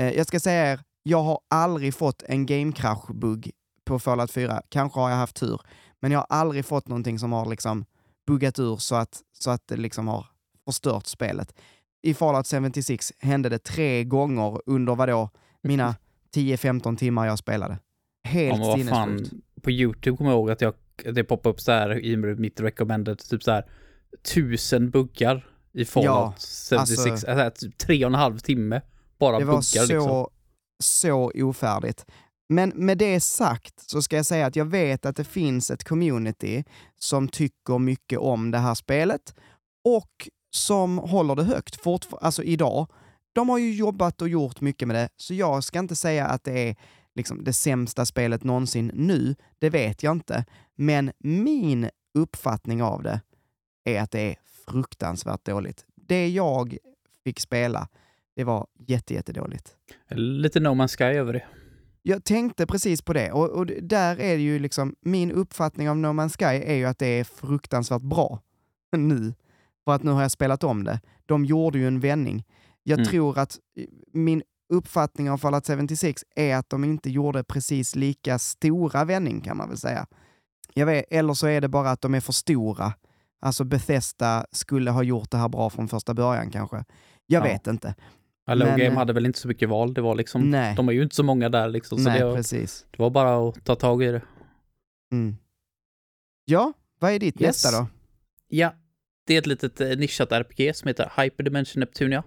Eh, Jag ska säga er, jag har aldrig fått en game crash-bugg på Fallout 4. Kanske har jag haft tur, men jag har aldrig fått någonting som har liksom buggat ur så att, så att det liksom har förstört spelet i Fallout 76 hände det tre gånger under vadå, mina [laughs] 10-15 timmar jag spelade. Ja, Helt fan, sinnessjukt. på YouTube kommer jag ihåg att jag, det poppade upp så här i mitt recommended, typ så här tusen buggar i Fallout 76, alltså- alltså, typ tre och en halv timme bara Det var buggar så, liksom. så ofärdigt. Men med det sagt så ska jag säga att jag vet att det finns ett community som tycker mycket om det här spelet och som håller det högt fortfar- alltså idag. De har ju jobbat och gjort mycket med det, så jag ska inte säga att det är liksom det sämsta spelet någonsin nu. Det vet jag inte. Men min uppfattning av det är att det är fruktansvärt dåligt. Det jag fick spela, det var jätte, jättedåligt. Lite No Man's Sky över det. Jag tänkte precis på det och, och där är det ju liksom, min uppfattning av No Man's Sky är ju att det är fruktansvärt bra nu. För att nu har jag spelat om det. De gjorde ju en vändning. Jag Mm. tror att eh, min uppfattning av Fallout 76 är att de inte gjorde precis lika stora vändning kan man väl säga. Jag vet, eller så är det bara att de är för stora. Alltså Bethesda skulle ha gjort det här bra från första början kanske. Jag Ja. vet inte. Hello Men, Game eh, hade väl inte så mycket val. Det var liksom, Nej, de är ju inte så många där liksom. Så nej det, var, precis. det var bara att ta tag i det. Mm. Ja, vad är ditt Yes. nästa då? Ja, det är ett litet eh, nischat RPG som heter Hyperdimension Neptunia.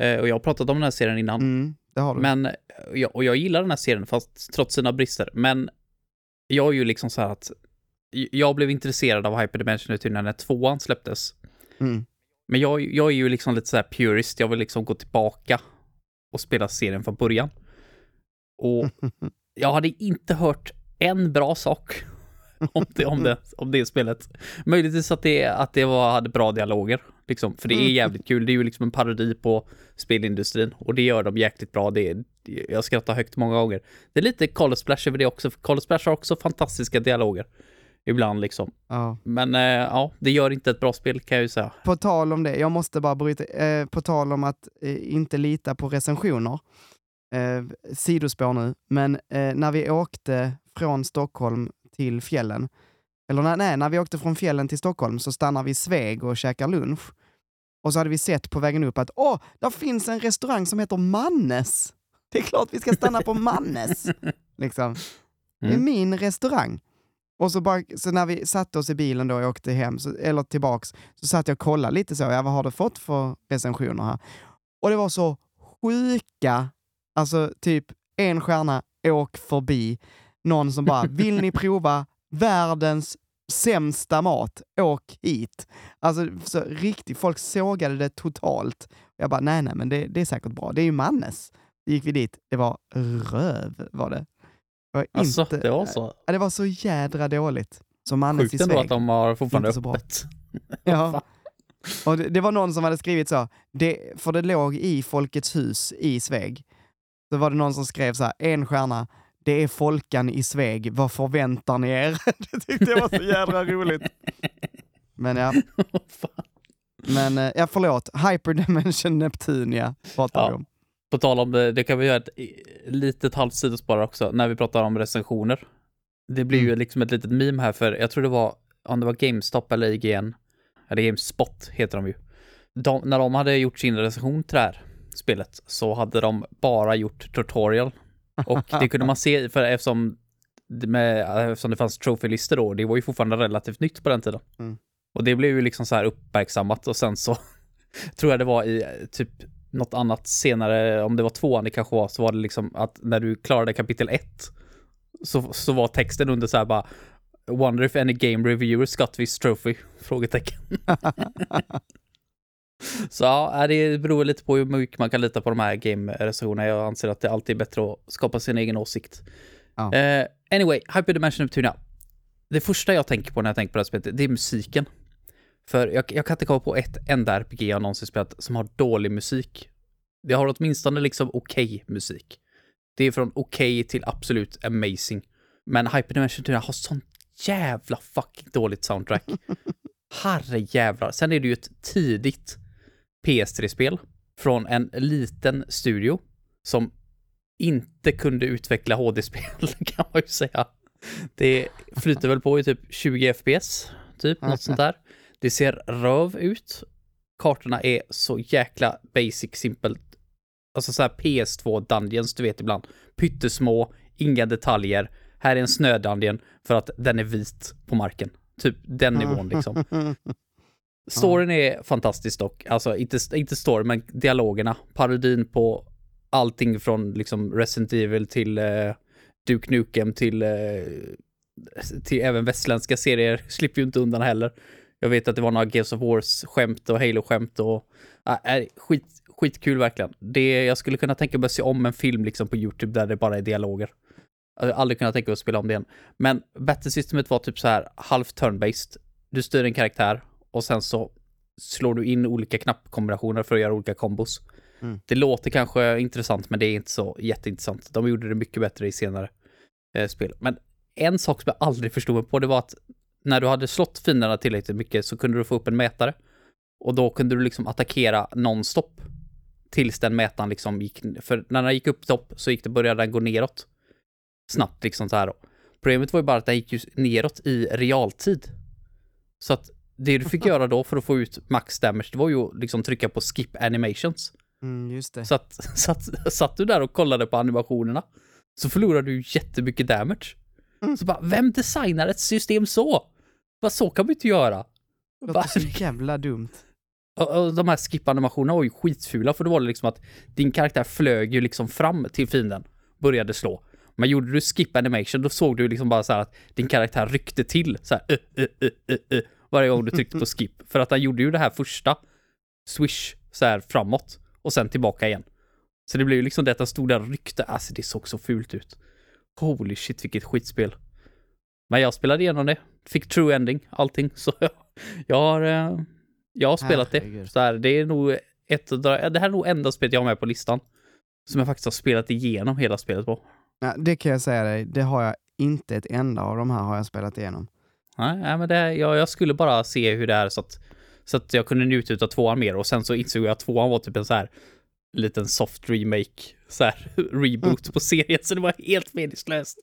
Eh, och jag har pratat om den här serien innan. Mm, det har du. Men, eh, jag, och jag gillar den här serien fast trots sina brister. Men jag är ju liksom så här att jag blev intresserad av Hyperdimension när tvåan släpptes. Mm. Men jag, jag är ju liksom lite så här purist. Jag vill liksom gå tillbaka och spela serien från början. Och [laughs] jag hade inte hört en bra sak [laughs] om det, om det, om det spelet. Möjligtvis att det, att det var, hade bra dialoger, liksom. För det är jävligt kul. Det är ju liksom en parodi på spelindustrin och det gör de jäkligt bra. Det är, jag skrattar högt många gånger. Det är lite Call of Splash över det också. för Call of Splash har också fantastiska dialoger. Ibland liksom. Ja. Men eh, ja, det gör inte ett bra spel kan jag ju säga. På tal om det, jag måste bara bryta, eh, på tal om att eh, inte lita på recensioner, eh, sidospår nu, men eh, när vi åkte från Stockholm till fjällen, eller nej, när vi åkte från fjällen till Stockholm så stannar vi i Sveg och käkar lunch. Och så hade vi sett på vägen upp att åh, där finns en restaurang som heter Mannes. Det är klart vi ska stanna på Mannes. [laughs] liksom. Det är Mm. min restaurang. Och så, bara, så när vi satte oss i bilen då och åkte hem, så, eller tillbaks, så satt jag och kollade lite så, ja, vad har du fått för recensioner här? Och det var så sjuka, alltså typ en stjärna, åk förbi. Någon som bara, [laughs] vill ni prova världens sämsta mat, åk hit. Alltså så riktigt, folk sågade det totalt. Jag bara, nej nej men det, det är säkert bra, det är ju Mannes. Gick vi dit, det var röv var det. Var Alltså, inte, det var så. Ja, det var så jädra dåligt. Så Mannes i Sjukt ändå Sveg. att de har fortfarande Inte öppet. [laughs] Ja. Och det, det var någon som hade skrivit så, det, för det låg i Folkets hus i Sveg. Så var det någon som skrev så här, en stjärna, det är Folkan i Sveg, vad förväntar ni er? [laughs] det tyckte jag var så jädra [laughs] roligt. Men ja, men eh, ja förlåt, Hyperdimension Neptunia pratar Ja. vi om. På tal om det, det kan vi göra ett eh, litet halvt sidospår också, när vi pratar om recensioner. Det blir ju Mm. liksom ett litet meme här, för jag tror det var, om det var GameStop eller IGN, eller GameSpot heter de ju. De, när de hade gjort sin recension till det här spelet, så hade de bara gjort tutorial. Och det kunde man se, för eftersom det, med, eftersom det fanns trophy-listor då, det var ju fortfarande relativt nytt på den tiden. Mm. Och det blev ju liksom så här uppmärksammat och sen så [laughs] tror jag det var i eh, typ något annat senare, om det var tvåan det kanske var, så var det liksom att när du klarade kapitel ett så, så var texten under så här bara Wonder if any game reviewers got this trophy? [laughs] Frågetecken. [laughs] så ja, det beror lite på hur mycket man kan lita på de här game-recensionerna. Jag anser att det alltid är bättre att skapa sin egen åsikt. Ja. Eh, anyway, Hyperdimension Neptunia. Det första jag tänker på när jag tänker på det här spelet, det är musiken. För jag, jag kan inte komma på ett enda RPG jag någonsin spelat som har dålig musik. Det har åtminstone liksom okej musik. Det är från okej till absolut amazing. Men Hyperdimension 4 har sånt jävla fucking dåligt soundtrack. [laughs] Herre jävlar. Sen är det ju ett tidigt PS3-spel från en liten studio som inte kunde utveckla HD-spel [laughs] kan man ju säga. Det flyter väl på i typ 20 FPS, typ något sånt där. Det ser röv ut. Kartorna är så jäkla basic, simpelt. Alltså så här PS2 Dungeons, du vet ibland. Pyttesmå, inga detaljer. Här är en snödungeon för att den är vit på marken. Typ den nivån liksom. [laughs] Storyn är fantastisk dock. Alltså inte, inte story, men dialogerna. Parodin på allting från liksom Resident Evil till eh, Duke Nukem till, eh, till även västländska serier [laughs] slipper ju inte undan heller. Jag vet att det var några Gears of Wars-skämt och Halo-skämt och äh, skit, skitkul verkligen. Det, jag skulle kunna tänka mig att se om en film liksom på YouTube där det bara är dialoger. Jag hade aldrig kunnat tänka mig att spela om det igen. Men battlesystemet var typ så här halvt turn-based. Du styr en karaktär och sen så slår du in olika knappkombinationer för att göra olika kombos. Mm. Det låter kanske intressant, men det är inte så jätteintressant. De gjorde det mycket bättre i senare eh, spel. Men en sak som jag aldrig förstod mig på, det var att när du hade slått fienderna tillräckligt mycket så kunde du få upp en mätare. Och då kunde du liksom attackera nonstop. Tills den mätaren liksom gick, för när den gick upp topp så gick det, började den gå neråt. Snabbt liksom så här då. Problemet var ju bara att den gick ju neråt i realtid. Så att det du fick [laughs] göra då för att få ut max damage, det var ju att liksom trycka på skip animations. Mm, just det. Så att, [laughs] så att, satt du där och kollade på animationerna så förlorade du jättemycket damage. Mm. Så bara, vem designar ett system så? Bara, så kan man inte göra. Låter så jävla dumt. Och, och de här skip-animationerna var ju skitfula för då var det liksom att din karaktär flög ju liksom fram till fienden, började slå. Men gjorde du skip animation då såg du liksom bara så här att din karaktär ryckte till så här, uh, uh, uh, varje gång du tryckte på [laughs] skip. För att han gjorde ju det här första swish så här framåt och sen tillbaka igen. Så det blev ju liksom det att han stod där och ryckte. Alltså det såg så fult ut. Holy shit vilket skitspel. Men jag spelade igenom det. Fick true ending, allting. [laughs] Så jag, jag har, eh, jag har spelat det. Så här, det är nog ett det här är nog enda spelet jag har med på listan. Som jag faktiskt har spelat igenom hela spelet på. Ja, det kan jag säga dig, det har jag inte ett enda av de här har jag spelat igenom. Nej men det, jag, jag skulle bara se hur det är så att, så att jag kunde njuta av tvåan mer och sen så insåg jag att tvåan var typ en så här liten soft remake, så här [laughs] reboot på serien, så det var helt meningslöst.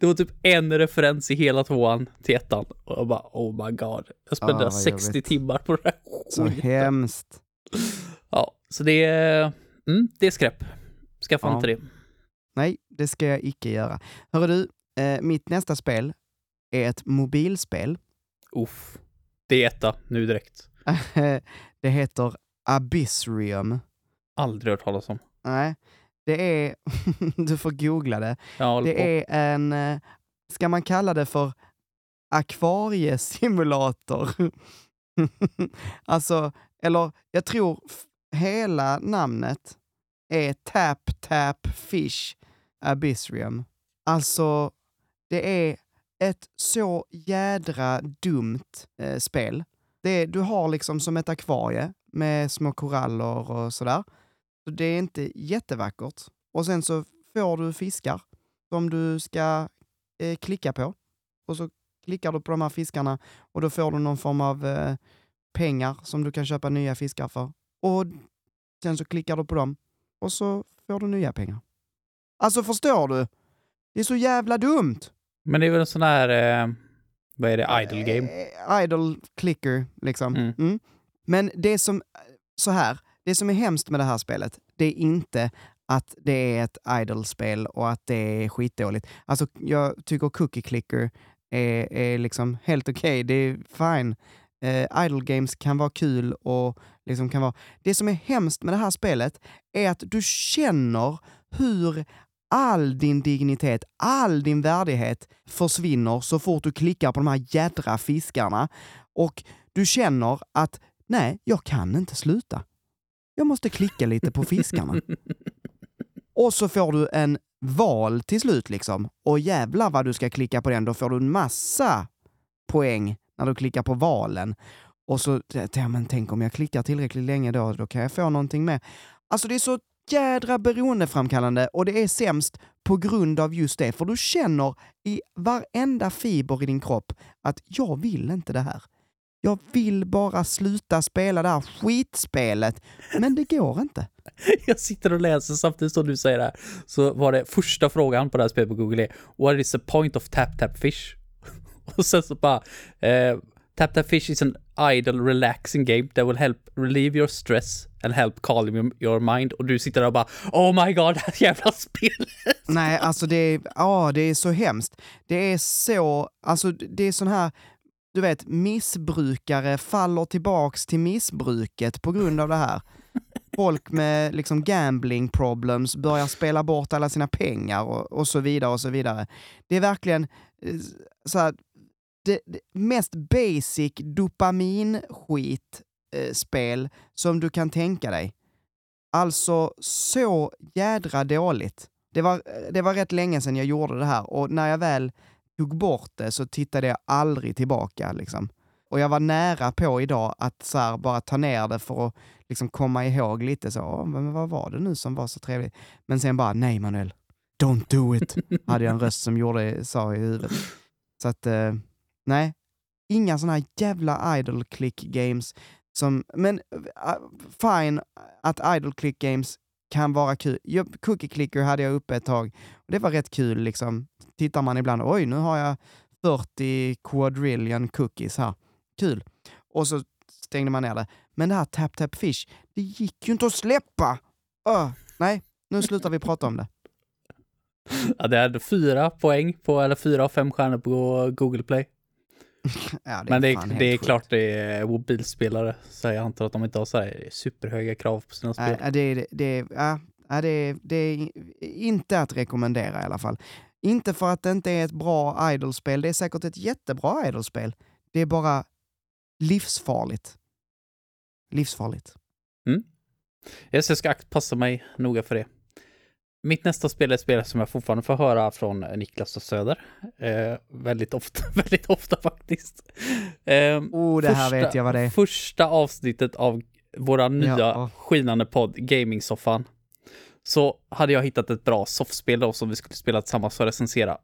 Det var typ en referens i hela tvåan till ettan och jag bara oh my god. Jag spenderade ah, 60 timmar på det här Så hemskt. [laughs] Ja, så det är, mm, det är skräp. Skaffa ja. inte det. Nej, det ska jag icke göra. Hörru du, eh, mitt nästa spel är ett mobilspel. Uff. Det är etta, nu direkt. [laughs] det heter Abyssrium. Aldrig hört talas om. Nej, det är, [laughs] du får googla det. Det är en, eh, ska man kalla det för akvariesimulator? [laughs] alltså, eller jag tror hela namnet är Tap Tap Fish Abyssrium. Alltså, det är ett så jädra dumt eh, spel. Det du har liksom som ett akvarie med små koraller och sådär. Så det är inte jättevackert. Och sen så får du fiskar som du ska eh, klicka på. Och så klickar du på de här fiskarna och då får du någon form av eh, pengar som du kan köpa nya fiskar för. Och sen så klickar du på dem och så får du nya pengar. Alltså förstår du? Det är så jävla dumt! Men det är väl en sån här, eh, vad är det, idle game? Eh, idle clicker, liksom. Mm. Mm. Men det som, så här, det som är hemskt med det här spelet, det är inte att det är ett idle-spel och att det är skitdåligt. Alltså, jag tycker Cookie Clicker är, är liksom helt okej, okay. det är fine. Uh, idle games kan vara kul och liksom kan vara... Det som är hemskt med det här spelet är att du känner hur all din dignitet, all din värdighet försvinner så fort du klickar på de här jädra fiskarna. Och du känner att nej, jag kan inte sluta. Jag måste klicka lite på fiskarna. Och så får du en val till slut liksom. Och jävlar vad du ska klicka på den, då får du en massa poäng när du klickar på valen. Och så, ja, men tänk om jag klickar tillräckligt länge då, då kan jag få någonting med. Alltså det är så jädra beroendeframkallande och det är sämst på grund av just det. För du känner i varenda fiber i din kropp att jag vill inte det här. Jag vill bara sluta spela det här skitspelet, men det går inte. [laughs] Jag sitter och läser samtidigt som du säger det här, så var det första frågan på det här spelet på Google är What is the point of Tap Tap Fish? [laughs] Och sen så bara eh, Tap Tap Fish is an idle relaxing game that will help relieve your stress and help calm your mind. Och du sitter där och bara Oh my god, [laughs] det här jävla spelet! Nej, alltså det är, ja, det är så hemskt. Det är så, alltså det är sån här du vet, missbrukare faller tillbaks till missbruket på grund av det här. folk med liksom gambling problems börjar spela bort alla sina pengar och, och så vidare och så vidare. Det är verkligen eh, så här, det, det mest basic dopaminskitspel eh, som du kan tänka dig. Alltså så jädra dåligt. Det var, eh, det var rätt länge sedan jag gjorde det här och när jag väl tog bort det så tittade jag aldrig tillbaka. Liksom. Och jag var nära på idag att så här, bara ta ner det för att liksom komma ihåg lite så, men vad var det nu som var så trevligt? Men sen bara, nej Manuel, don't do it, [laughs] hade jag en röst som gjorde, sa i huvudet. Så att, eh, nej, inga sådana här jävla idle click games som, men uh, fine att idle click games kan vara kul. Jag, cookie clicker hade jag uppe ett tag och det var rätt kul liksom. Tittar man ibland, oj nu har jag 40 quadrillion cookies här. Kul. Och så stängde man ner det. Men det här tap tap fish, det gick ju inte att släppa! Uh, nej, nu slutar vi prata om det. Ja, det är fyra poäng på, eller fyra av fem stjärnor på Google Play. [laughs] ja, det Men det det är sjukt. klart det är mobilspelare, så jag antar att de inte har så här superhöga krav på sina spel. Nej, det, det, ja, ja, det, det är inte att rekommendera i alla fall. Inte för att det inte är ett bra idolspel, det är säkert ett jättebra idolspel. Det är bara livsfarligt. Livsfarligt. Yes, jag ska passa mig noga för det. Mitt nästa spel är ett spel som jag fortfarande får höra från Niklas och Söder. Eh, väldigt ofta, [laughs] väldigt ofta faktiskt. Eh, Oh, det här vet jag vad det är. Första avsnittet av våra nya Ja. skinande podd, Gaming-soffan, så hade jag hittat ett bra soffspel då som vi skulle spela tillsammans och recensera,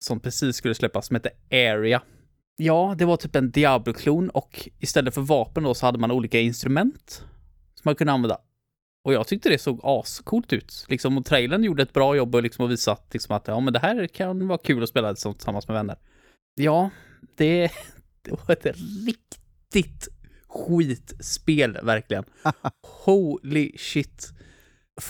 som precis skulle släppas, som heter Area. Ja, det var typ en Diablo-klon och istället för vapen då så hade man olika instrument som man kunde använda. Och jag tyckte det såg ascoolt ut. Liksom, och trailern gjorde ett bra jobb och liksom att visa att, liksom, att ja, men det här kan vara kul att spela tillsammans med vänner. Ja, det, [laughs] det var ett riktigt skitspel verkligen. [laughs] Holy shit.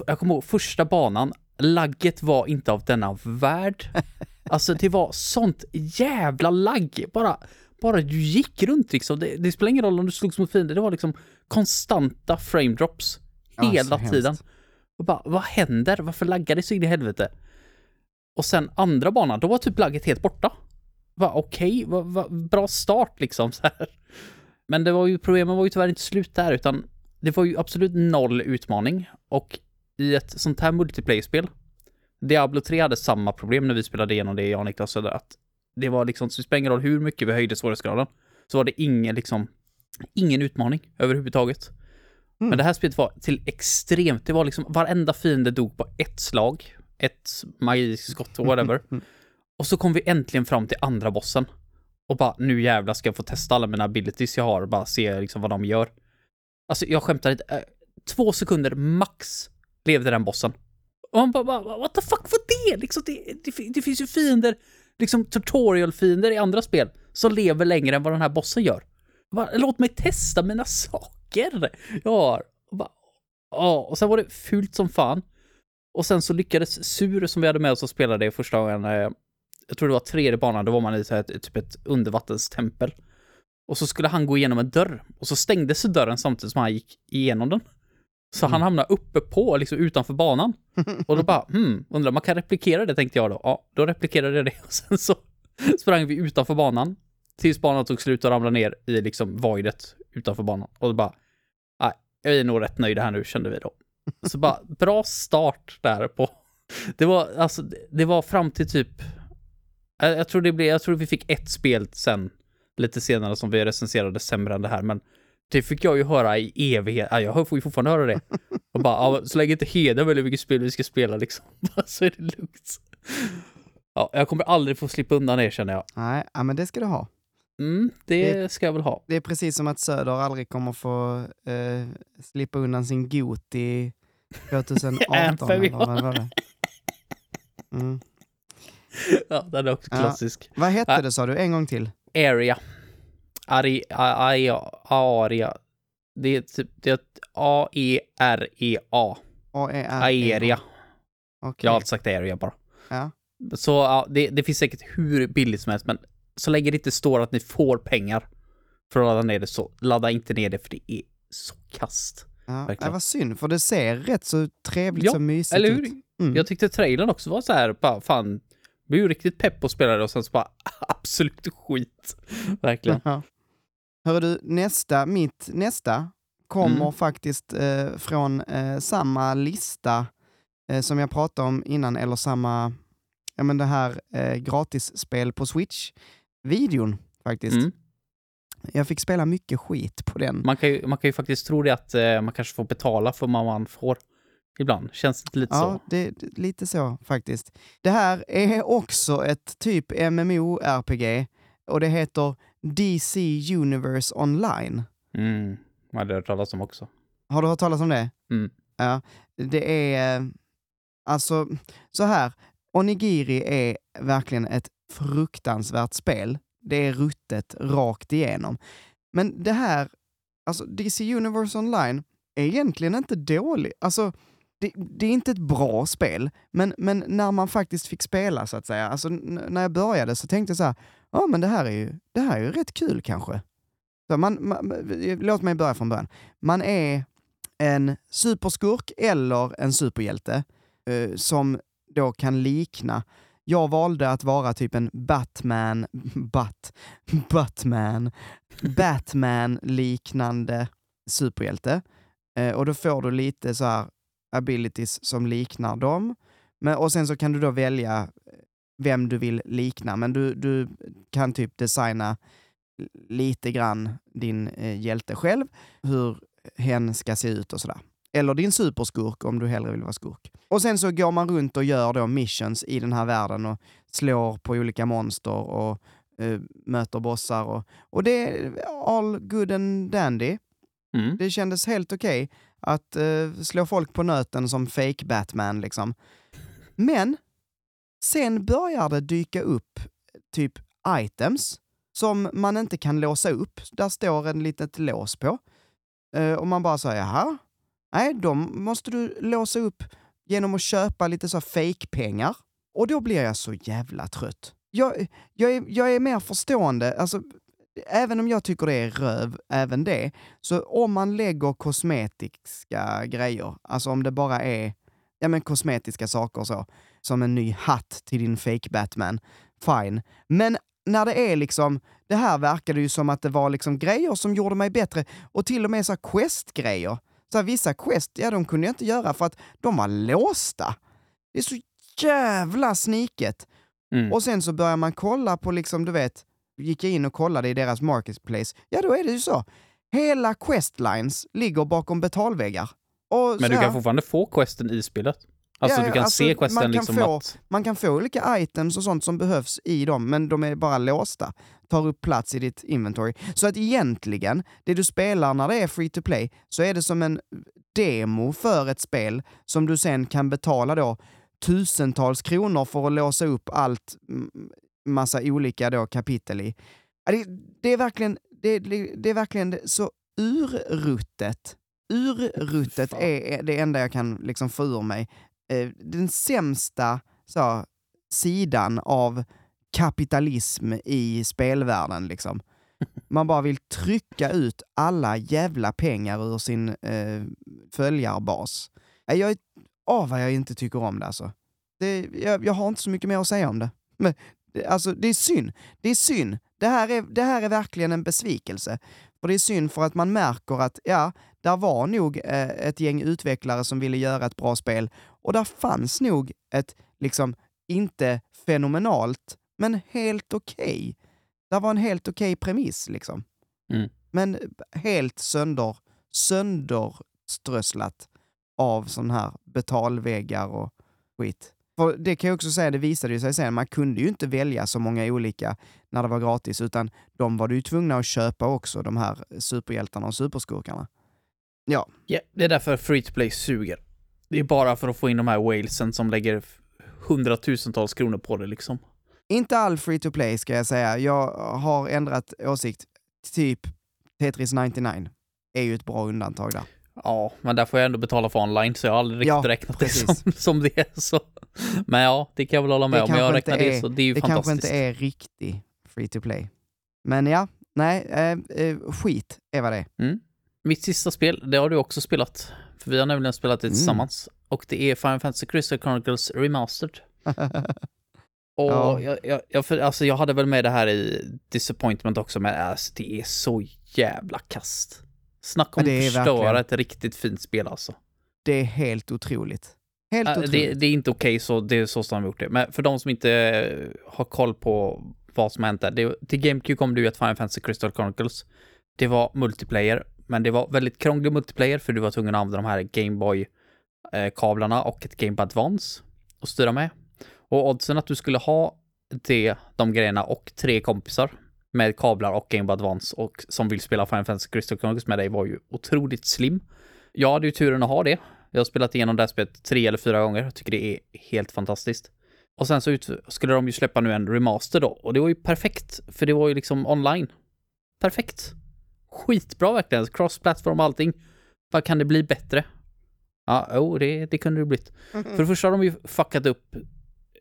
Jag kommer ihåg första banan, lagget var inte av denna värld. [laughs] Alltså det var sånt jävla lagg. Bara, bara du gick runt liksom. Det, det spelar ingen roll om du slogs mot fiender. Det var liksom konstanta frame drops. Hela hemskt. tiden. Och bara, vad händer? Varför laggar det så in i helvete? Och sen andra banan, då var typ lagget helt borta. Okej, va, va, bra start liksom [laughs] så här. Men det var ju, problemen var ju tyvärr inte slut där, utan det var ju absolut noll utmaning. Och i ett sånt här multiplayer-spel, Diablo 3 hade samma problem när vi spelade igenom det, jag och Niklas, att det var liksom, så spelar ingen roll hur mycket vi höjde svårighetsgraden, så var det ingen liksom, ingen utmaning överhuvudtaget. Mm. Men det här spelet var till extremt, det var liksom varenda fiende dog på ett slag, ett magiskt skott och whatever. Och så kom vi äntligen fram till andra bossen. Och bara, nu jävlar ska jag få testa alla mina abilities jag har, bara se liksom vad de gör. Alltså jag skämtar inte, eh, två sekunder max levde den bossen. Och man bara, bara what the fuck var det? Liksom, det, det, det finns ju fiender, liksom tutorial-fiender i andra spel, som lever längre än vad den här bossen gör. Bara, låt mig testa mina saker jag har. Och, bara, ja, och sen var det fult som fan. Och sen så lyckades Sur som vi hade med oss och spelade det första gången, eh, jag tror det var tredje banan, då var man i så här, typ ett undervattenstempel. Och så skulle han gå igenom en dörr, och så stängdes dörren samtidigt som han gick igenom den. Så han hamnade uppe på, liksom utanför banan. Och då bara, hmm, undrar man kan replikera det tänkte jag då. Ja, då replikerade jag det [laughs] och sen så sprang vi utanför banan. Tills banan tog slut och ramlade ner i liksom voidet utanför banan. Och bara, nej, jag är nog rätt nöjd här nu kände vi då. Så bara, [laughs] bra start där på. Det var, alltså, det- det var fram till typ, jag, jag tror det blev, jag tror vi fick ett spel sen, lite senare som vi recenserade sämre än det här, men det fick jag ju höra i evighet. Ja, jag får ju fortfarande höra det. Och bara, ja, så länge inte Heden väljer vilket spel vi ska spela liksom, [laughs] så är det lugnt. Ja, jag kommer aldrig få slippa undan det känner jag. Nej, ja, men det ska du ha. Mm, det ska jag väl ha. Det är precis som att Söder aldrig kommer få eh, slippa undan sin Goti 2018. Anthem, eller ja. vad var det? Mm. [laughs] Ja, den är också Ja. klassisk. Vad hette Ja. det sa du? En gång till. Area. Ari, a, a, aria. Det är typ, det är A-E-R-E-A. A-E-R-E. Aeria. Okej. Jag har alltid sagt area bara. Ja. Så ja, det, det finns säkert hur billigt som helst, men så länge det inte står att ni får pengar för att ladda ner det så ladda inte ner det för det är så kast. Ja, det var synd, för det ser rätt så trevligt Ja, och mysigt Eller hur? ut. Mm. Jag tyckte trailern också var så här, bara fan, blev ju riktigt pepp på att spela det och sen så bara [laughs] absolut skit. [laughs] Verkligen. Ja. Hörru du, nästa, mitt nästa kommer Mm. faktiskt eh, från eh, samma lista eh, som jag pratade om innan, eller samma, ja men det här eh, gratisspel på Switch-videon faktiskt. Mm. Jag fick spela mycket skit på den. Man, kan ju, man kan ju faktiskt tro det att eh, man kanske får betala för vad man får. Ibland. Känns det lite Ja, så. det, det, lite så faktiskt. Det här är också ett typ MMO-RPG och det heter DC Universe Online. Mm. Man hade hört talas om också. Har du hört talas om det? Mm. Ja, det är... eh, Alltså, så här. Onigiri är verkligen ett fruktansvärt spel. Det är ruttet rakt igenom. Men det här, alltså DC Universe Online, är egentligen inte dåligt. Alltså, det, det är inte ett bra spel, men, men när man faktiskt fick spela så att säga, alltså när jag började så tänkte jag så här, ja men det här är ju, det här är ju rätt kul kanske. Så man, man, låt mig börja från början. Man är en superskurk eller en superhjälte eh, som då kan likna. Jag valde att vara typ en Batman, [laughs] Bat, Batman, Batman-liknande superhjälte. Eh, och då får du lite så här abilities som liknar dem. Men, och sen så kan du då välja eh, vem du vill likna, men du, du kan typ designa lite grann din eh, hjälte själv, hur hen ska se ut och sådär. Eller din superskurk om du hellre vill vara skurk. Och sen så går man runt och gör då missions i den här världen och slår på olika monster och eh, möter bossar. Och, och det är all good and dandy. Mm. Det kändes helt okej att eh, slå folk på nöten som fake Batman liksom. Men sen börjar det dyka upp typ items som man inte kan låsa upp. Där står en litet lås på. Eh, och man bara säger, jaha? Nej, de måste du låsa upp genom att köpa lite så fake-pengar. Och då blir jag så jävla trött. Jag, jag, är, jag är mer förstående, alltså även om jag tycker det är röv, även det, så om man lägger kosmetiska grejer, alltså om det bara är ja, men kosmetiska saker så, som en ny hatt till din fake Batman, fine. Men när det är liksom, det här verkade ju som att det var liksom grejer som gjorde mig bättre och till och med så här quest-grejer. Så här, vissa quest, ja de kunde jag inte göra för att de var låsta. Det är så jävla sniket. Mm. Och sen så börjar man kolla på liksom, du vet, gick jag in och kollade i deras marketplace, ja då är det ju så. Hela questlines ligger bakom betalväggar. Och Men du här, kan fortfarande få questen i spelet. Alltså Ja, du kan alltså, se man questen kan liksom få- att... man kan få olika items och sånt som behövs i dem, men de är bara låsta. Tar upp plats i ditt inventory. Så att egentligen, det du spelar när det är free to play, så är det som en demo för ett spel som du sen kan betala då tusentals kronor för att låsa upp allt, massa olika då kapitel i. Det, det är verkligen, det, det, är verkligen så urruttet. Urruttet är det enda jag kan liksom få ur mig. Eh, den sämsta så, sidan av kapitalism i spelvärlden. Liksom. [laughs] Man bara vill trycka ut alla jävla pengar ur sin eh, följarbas. Eh, Jag, är- åh, vad jag inte tycker om det alltså. Det, jag, jag har inte så mycket mer att säga om det. Men, det, alltså, det är synd. Det är synd. Det här är, det här är verkligen en besvikelse. Och det är synd för att man märker att, ja, där var nog eh, ett gäng utvecklare som ville göra ett bra spel och där fanns nog ett, liksom, inte fenomenalt, men helt okej. Där var en helt okej premiss liksom. Mm. Men helt sönder, sönderströsslat av sån här betalväggar och skit. För det kan jag också säga, det visade ju sig sen, man kunde ju inte välja så många olika när det var gratis, utan de var du ju tvungna att köpa också, de här superhjältarna och superskurkarna. Ja, Ja, det är därför free to play suger. Det är bara för att få in de här walesen som lägger hundratusentals kronor på det liksom. inte all free to play ska jag säga. Jag har ändrat åsikt. Typ Tetris 99 är ju ett bra undantag där. Ja, men där får jag ändå betala för online, så jag har aldrig riktigt Ja, räknat det precis. som, som det är. Så. [laughs] Men ja, det kan jag väl hålla med Det om. Jag räknar det, är- så det är ju Det kanske inte är riktig free to play. Men ja, nej, eh, eh, skit är vad det är. Mitt sista spel, det har du också spelat. För vi har nämligen spelat det Mm. tillsammans. Och det är Final Fantasy Crystal Chronicles Remastered. [laughs] Och Ja. jag, jag, jag, för, alltså jag hade väl med det här i Disappointment också, men alltså det är så jävla kast. Snacka om det att förstöra verkligen- ett riktigt fint spel alltså. det är helt otroligt. Helt Äh, otroligt. det, det är inte okej, så det är så som de har gjort det. Men för de som inte eh, har koll på vad som har hänt där. Det, till GameCube kom det ju ett Final Fantasy Crystal Chronicles. Det var multiplayer, men det var väldigt krånglig multiplayer för du var tvungen att använda de här Gameboy-kablarna och ett Game Boy Advance att styra med. Och oddsen att du skulle ha det, de grejerna och tre kompisar med kablar och Game Boy Advance och som vill spela Final Fantasy Crystal Chronicles med dig var ju otroligt slim. Jag hade ju turen att ha det. Jag har spelat igenom det här spelet tre eller fyra gånger. Jag tycker det är helt fantastiskt. Och sen så ut, skulle de ju släppa nu en remaster då. Och det var ju perfekt, för det var ju liksom online. Perfekt. Skitbra verkligen. Cross-platform och allting. Vad kan det bli bättre? Ja, jo, det, det kunde det blivit. För det första har de ju fuckat upp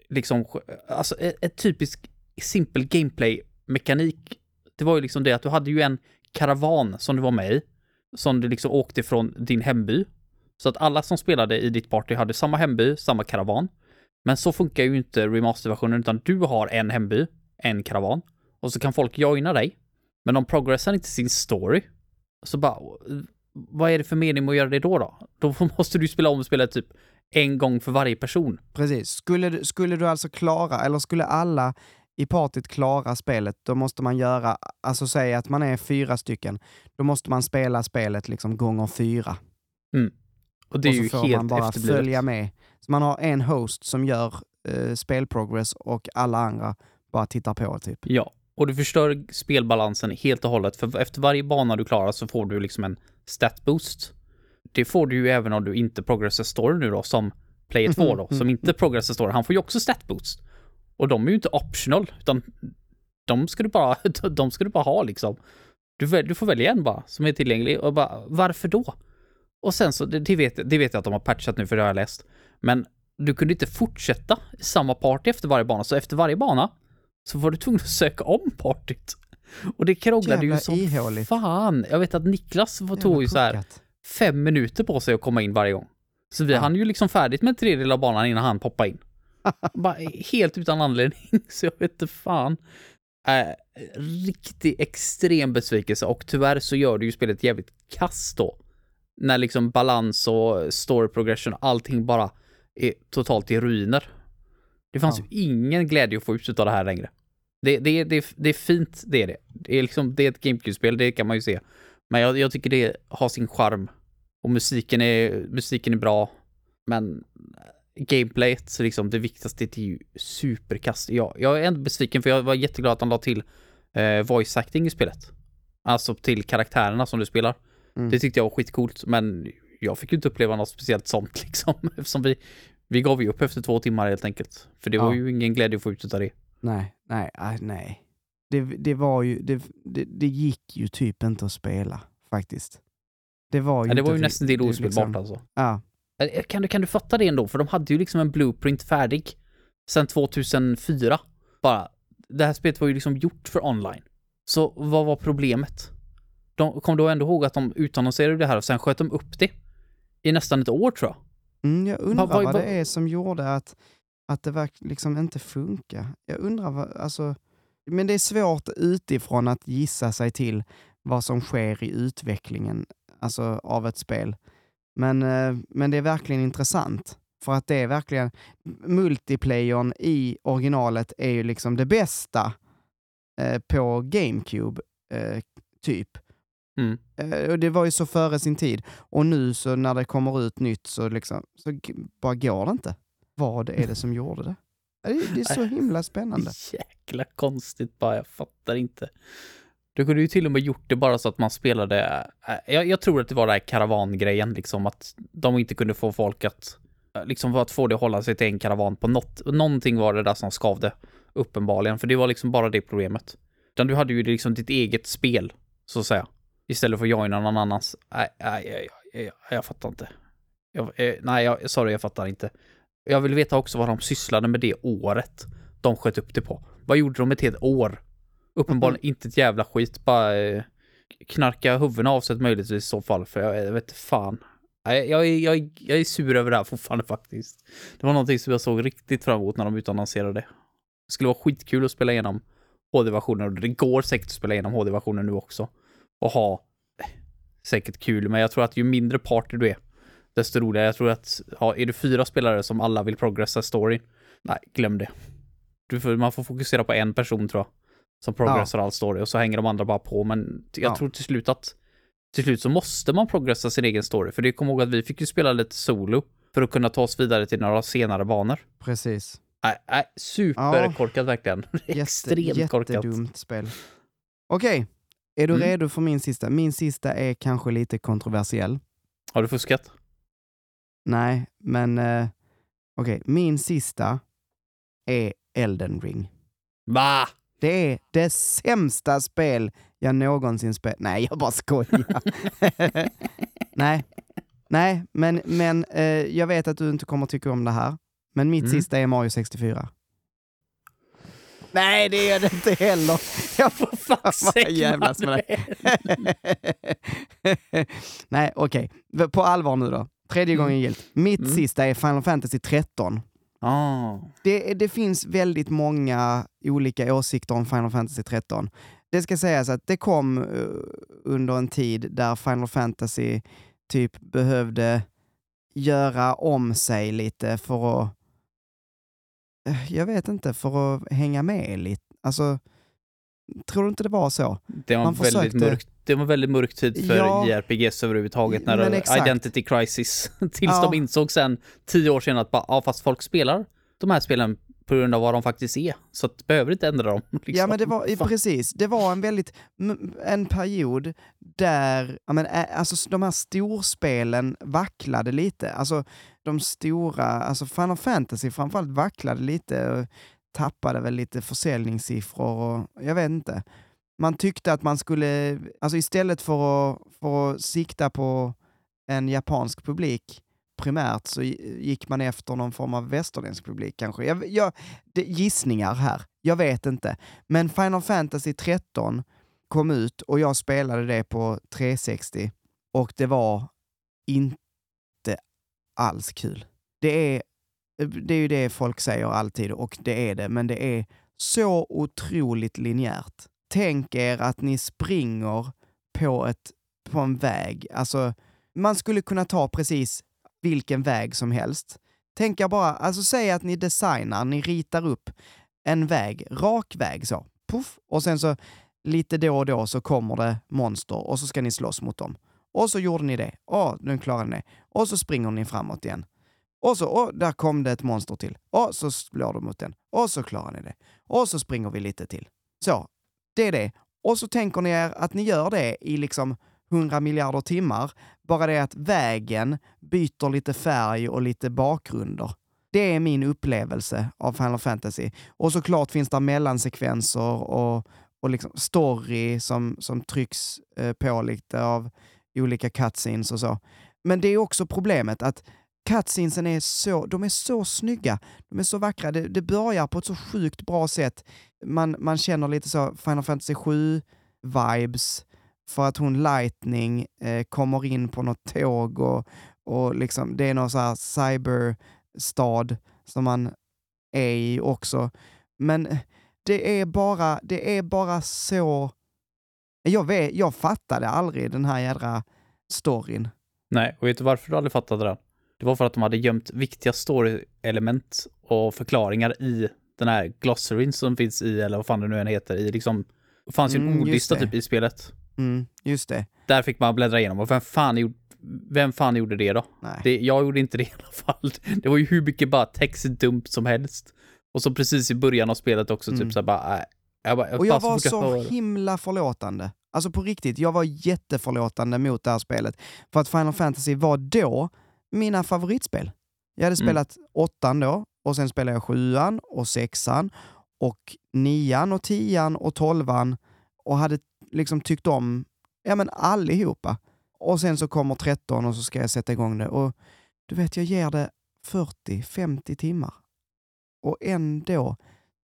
liksom, alltså ett, ett typiskt simpel gameplay-mekanik. Det var ju liksom det att du hade ju en karavan som du var med i. Som du liksom åkte från din hemby. Så att alla som spelade i ditt party hade samma hemby, samma karavan. Men så funkar ju inte remasterversionen, utan du har en hemby, en karavan. Och så kan folk joina dig. Men de progressar inte sin story. Så bara, vad är det för mening med att göra det då då? Då [laughs] måste du spela om spelet typ en gång för varje person. Precis. Skulle, du- skulle du alltså klara, eller skulle alla i partyt klara spelet, då måste man göra, alltså säga att man är fyra stycken, då måste man spela spelet liksom gånger fyra. Och det är och så ju får helt man bara efterblivet. följa med. Så man har en host som gör eh, spelprogress och alla andra bara tittar på typ. Ja, och du förstör spelbalansen helt och hållet. För efter varje bana du klarar så får du liksom en stat boost. Det får du ju även om du inte progressar story nu då, som Player 2 då, som inte progressar story. Han får ju också stat boost. Och de är ju inte optional, utan de ska du bara, [laughs] de ska du bara ha liksom. Du, väl- du får välja en bara, som är tillgänglig och bara, varför då? Och sen så, det, det, vet, det vet jag att de har patchat nu för det har jag läst. Men du kunde inte fortsätta i samma party efter varje bana, så efter varje bana så var du tvungen att söka om partyt. Och det krånglade ju som ihåligt. fan. Jag vet att Niklas var- tog ju så här fem minuter på sig att komma in varje gång. Så vi Ja. hann ju liksom färdigt med en tredjedel av banan innan han poppade in. [laughs] Bara helt utan anledning, [laughs] så jag vet inte fan. Äh, riktig extrem besvikelse och tyvärr så gör det ju spelet jävligt kast då. När liksom balans och story progression, allting bara är totalt i ruiner. Det fanns Ja. ju ingen glädje att få ut av det här längre. Det, det, det, det är fint, det är det. Det är liksom, det är ett GameCube-spel, det kan man ju se. Men jag, jag tycker det har sin charm. Och musiken är, musiken är bra. Men gameplayet, så liksom det viktigaste det är ju superkast. Jag, jag är ändå besviken för jag var jätteglad att de la till eh, voice acting i spelet. Alltså till karaktärerna som du spelar. Mm. Det tyckte jag var skitcoolt, men jag fick ju inte uppleva något speciellt sånt [laughs] liksom. Eftersom vi, vi gav ju upp efter två timmar helt enkelt. För det var Ja. ju ingen glädje att få ut av det. Nej, nej, aj, nej. Det, det var ju, det, det, det gick ju typ inte att spela faktiskt. Det var ju Ja, det var ju nästan till det ospelbart liksom- alltså. Ja, Kan du, kan du fatta det ändå? För de hade ju liksom en blueprint färdig sen 2004. Bara, det här spelet var ju liksom gjort för online. Så vad var problemet? De kom då ändå ihåg att de utannonserade det här och sen sköt de upp det i nästan ett år tror jag. mm, jag undrar vad- vad, vad- det är som gjorde att, att det verk, liksom inte funkar. Jag undrar vad, alltså, men det är svårt utifrån att gissa sig till vad som sker i utvecklingen alltså, av ett spel. Men, eh, men det är verkligen intressant. För att det är verkligen, multiplayern i originalet är ju liksom det bästa eh, på GameCube, eh, typ. Mm. Eh, och det var ju så före sin tid. Och nu så när det kommer ut nytt så, liksom, så bara går det inte. Vad är det som gjorde det? Det, det är så [laughs] himla spännande. Jäkla konstigt bara, jag fattar inte. Du kunde ju till och med gjort det bara så att man spelade, äh, jag, jag tror att det var den här karavangrejen liksom, att de inte kunde få folk att, äh, liksom för att få det att hålla sig till en karavan på något, någonting var det där som skavde, uppenbarligen, för det var liksom bara det problemet. Utan du hade ju liksom ditt eget spel, så att säga, istället för att joina någon annans. Nej, nej, jag, jag, jag, jag fattar inte. Jag, eh, nej, jag, sorry, jag fattar inte. Jag vill veta också vad de sysslade med det året de sköt upp det på. Vad gjorde de ett helt år? Uppenbarligen inte ett jävla skit, bara... Eh, knarka huvudena av sig möjligtvis i så fall, för jag, jag vet fan. Jag, jag, är- jag är sur över det här fortfarande faktiskt. Det var någonting som jag såg riktigt fram emot när de utannonserade det. Det skulle vara skitkul att spela igenom HD-versionen och det går säkert att spela igenom HD-versionen nu också. Och ha eh, säkert kul, men jag tror att ju mindre party du är, desto roligare. Jag tror att, ja, är du fyra spelare som alla vill progressa storyn, nej, glöm det. Du får, man får fokusera på en person tror jag, som progressar all story och så hänger de andra bara på, men jag Ja. tror till slut att till slut så måste man progressa sin egen story, för det kommer ihåg att vi fick ju spela lite solo för att kunna ta oss vidare till några senare banor. Precis. Nej, nej, superkorkat verkligen. [laughs] Jätte, Extremt korkat. jättedumt spel. Okej, är du Mm. redo för min sista? Min sista är kanske lite kontroversiell. Har du fuskat? Nej, men eh, okej. Min sista är Elden ring. Va? Det är det sämsta spel jag någonsin spelat. Nej, jag bara skojar. [laughs] Nej, nej, men, men eh, jag vet att du inte kommer tycka om det här. Men mitt Mm. sista är Mario 64. Nej, det är det inte heller. Jag får Fuck jävlas med det. Nej, okej. På allvar nu då. Tredje Mm. gången gillt. Mitt Mm. sista är Final Fantasy 13. Ah. Det, det finns väldigt många olika åsikter om Final Fantasy 13. Det ska sägas att det kom eh, under en tid där Final Fantasy typ behövde göra om sig lite för att... eh, Jag vet inte, för att hänga med lite. Alltså, tror du inte det var så? Det var, Man väldigt försökte- mörkt, det var väldigt mörk tid för Ja. JRPGs överhuvudtaget. När det. Identity Crisis. [laughs] Tills Ja. de insåg sen, tio år senare, att bara, ja fast folk spelar de här spelen på grund av vad de faktiskt är. Så att behöver inte ändra dem. [laughs] Liksom. Ja, men det var precis. Det var en väldigt, en period där, ja, men, alltså de här storspelen vacklade lite. Alltså de stora, alltså Final Fantasy framförallt vacklade lite och tappade väl lite försäljningssiffror och jag vet inte. Man tyckte att man skulle, alltså istället för att, för att sikta på en japansk publik primärt så gick man efter någon form av västerländsk publik kanske. Jag, jag, det, gissningar här, jag vet inte. Men Final Fantasy 13 kom ut och jag spelade det på 360 och det var inte alls kul. Det är, det är ju det folk säger alltid och det är det, men det är så otroligt linjärt. Tänk er att ni springer på, ett, på en väg. Alltså, man skulle kunna ta precis vilken väg som helst. Tänk er bara, alltså säg att ni designar, ni ritar upp en väg, rak väg så, puff, och sen så lite då och då så kommer det monster och så ska ni slåss mot dem. Och så gjorde ni det, åh, nu klarade ni det. Och så springer ni framåt igen. Och så, åh, där kom det ett monster till. Och så slår de mot den. Och så klarar ni det. Och så springer vi lite till. Så, det är det. Och så tänker ni er att ni gör det i liksom 100 miljarder timmar. Bara det att vägen byter lite färg och lite bakgrunder. Det är min upplevelse av Final Fantasy. Och såklart finns det mellansekvenser och, och liksom story som, som trycks eh, på lite av olika cutscenes och så. Men det är också problemet att cutscenesen är så, de är så snygga, de är så vackra, det, det börjar på ett så sjukt bra sätt. Man, man känner lite så Final Fantasy 7-vibes, för att hon Lightning eh, kommer in på något tåg och, och liksom, det är någon så här cyberstad som man är i också. Men det är bara, det är bara så... Jag, vet, jag fattade aldrig den här jädra storyn. Nej, och vet du varför du aldrig fattade det? Det var för att de hade gömt viktiga story-element och förklaringar i den här glossarin som finns i, eller vad fan det nu än heter, i liksom... Det fanns ju en Mm, ordlista typ i spelet. Mm, just det. Där fick man bläddra igenom och vem fan gjorde, vem fan gjorde det då? Nej. Det, jag gjorde inte det i alla fall. [laughs] Det var ju hur mycket bara textdump som helst. Och så precis i början av spelet också, Mm. typ såhär bara, äh, jag bara, Och jag var så höra. himla förlåtande. Alltså på riktigt, jag var jätteförlåtande mot det här spelet. För att Final Fantasy var då mina favoritspel. Jag hade Mm. spelat åttan då, och sen spelade jag sjuan och sexan och nian och tian och tolvan och hade liksom tyckt om ja, men allihopa. Och sen så kommer 13 och så ska jag sätta igång det. Och du vet, jag ger det 40-50 timmar. Och ändå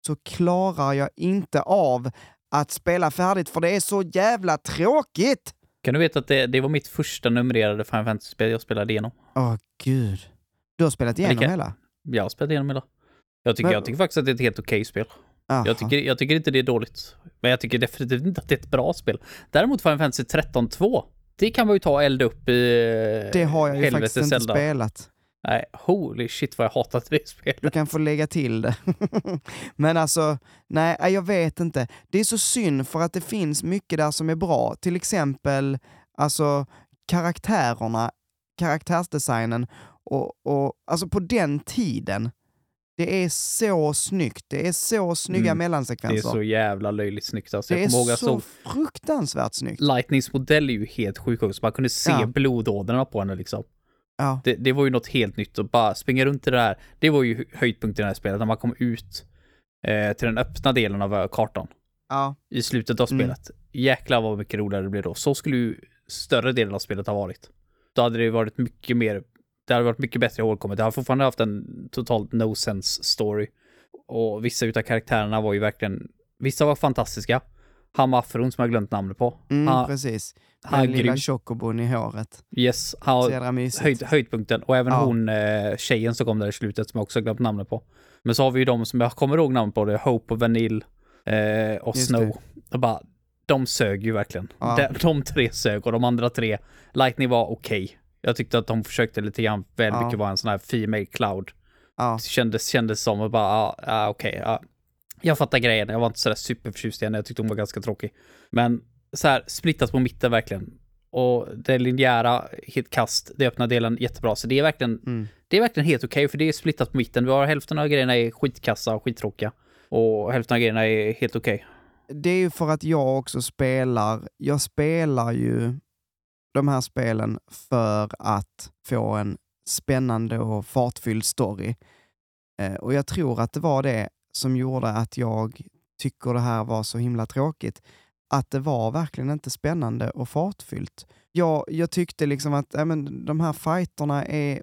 så klarar jag inte av att spela färdigt för det är så jävla tråkigt! Kan du veta att det, det var mitt första numrerade Final Fantasy-spel jag spelade igenom? Åh gud. Du har spelat igenom kan- hela? Jag har spelat igenom hela. Jag tycker, Men- jag tycker faktiskt att det är ett helt okej spel. Aha. Jag tycker, jag tycker inte det är dåligt. Men jag tycker definitivt inte att det är ett bra spel. Däremot Final Fantasy 13-2, det kan man ju ta och elda upp i Det har jag ju faktiskt inte Zelda. spelat. Nej, holy shit vad jag hatat det spelet. Du kan få lägga till det. [laughs] Men alltså, nej, nej, jag vet inte. Det är så synd för att det finns mycket där som är bra. Till exempel, alltså karaktärerna, karaktärsdesignen och, och alltså på den tiden. Det är så snyggt. Det är så snygga Mm. Det är mellansekvenser. så jävla löjligt snyggt alltså. Det är så såg fruktansvärt snyggt. Lightnings modell är ju helt sjuk också. Man kunde se Ja. blodådrorna på henne liksom. Ja. Det, det var ju något helt nytt och bara springa runt i det här. Det var ju höjdpunkten i det här spelet, när man kom ut eh, till den öppna delen av eh, kartan Ja. i slutet av Mm. spelet. Jäklar vad mycket roligare det blev då. Så skulle ju större delen av spelet ha varit. Då hade det varit mycket mer, det hade varit mycket bättre ihågkommet. Det har fortfarande haft en totalt no sense story. Och vissa utav karaktärerna var ju verkligen, vissa var fantastiska. Han med afron som jag glömt namnet på. Mm, han, precis. han Den lilla grym. chocobon i håret. Yes, han, höjd, höjdpunkten. Och även Ja. hon eh, tjejen som kom där i slutet som jag också glömt namnet på. Men så har vi ju de som jag kommer ihåg namnet på, det är Hope och Vanille eh, och Just Snow. Och bara, de sög ju verkligen. Ja. De, de tre sög och de andra tre, Lightning var okej. Jag tyckte att de försökte lite grann väl mycket vara en sån här Female Cloud. Ja. Det kändes, kändes som och bara, ja, ja okej, ja. Jag fattar grejen, jag var inte sådär superförtjust i henne, jag tyckte hon var ganska tråkig. Men så här, splittat på mitten verkligen. Och det linjära, helt kast, det öppna delen jättebra. Så det är verkligen, Mm. det är verkligen helt okej, för det är splittat på mitten. Vi har hälften av grejerna är skitkassa och skittråkiga. Och hälften av grejerna är helt okej. det är ju för att jag också spelar, jag spelar ju de här spelen för att få en spännande och fartfylld story. Eh, och jag tror att det var det som gjorde att jag tycker det här var så himla tråkigt. Att det var verkligen inte spännande och fartfyllt. Jag, jag tyckte liksom att äh, men, de här fighterna är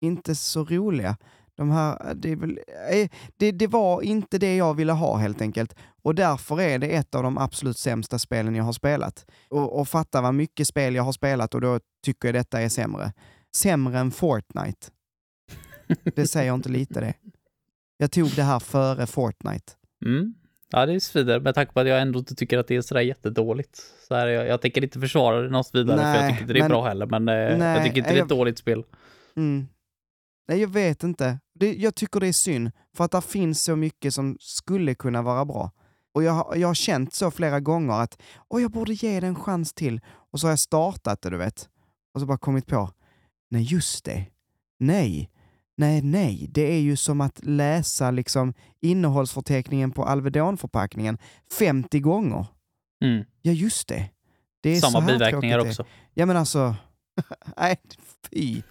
inte så roliga. De här, det, är väl, eh, det, det var inte det jag ville ha helt enkelt. Och därför är det ett av de absolut sämsta spelen jag har spelat. Och, och fatta vad mycket spel jag har spelat och då tycker jag detta är sämre. Sämre än Fortnite. Det säger inte lite det. Jag tog det här före Fortnite. Mm. Ja, det svider med tanke på att jag ändå inte tycker att det är sådär jättedåligt. Så här, jag, jag tänker inte försvara det något vidare, för jag Nej, tycker inte det är men- bra heller. Men eh, Nej, jag tycker inte det är ett dåligt spel. Mm. Nej, jag vet inte. Det, jag tycker det är synd, för att det finns så mycket som skulle kunna vara bra. Och jag, jag har känt så flera gånger att Åh, jag borde ge det en chans till. Och så har jag startat det, du vet. Och så bara kommit på, nej just det. Nej, nej, nej. Det är ju som att läsa liksom innehållsförteckningen på Alvedonförpackningen 50 gånger. Mm. Ja, just det. det är Samma biverkningar också. Ja men alltså, [laughs] nej fy.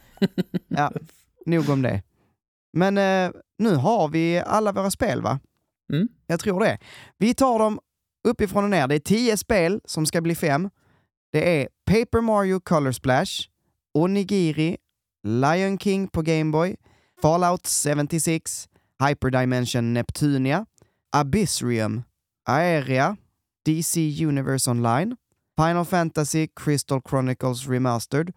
Ja, [laughs] nog om det. Men eh, nu har vi alla våra spel va? Mm. Jag tror det. Vi tar dem uppifrån och ner. Det är tio spel som ska bli fem. Det är Paper Mario Color Splash, Onigiri, Lion King på Game Boy, Fallout 76, Hyperdimension Neptunia, Abyssrium, Aeria, DC Universe Online, Final Fantasy Crystal Chronicles Remastered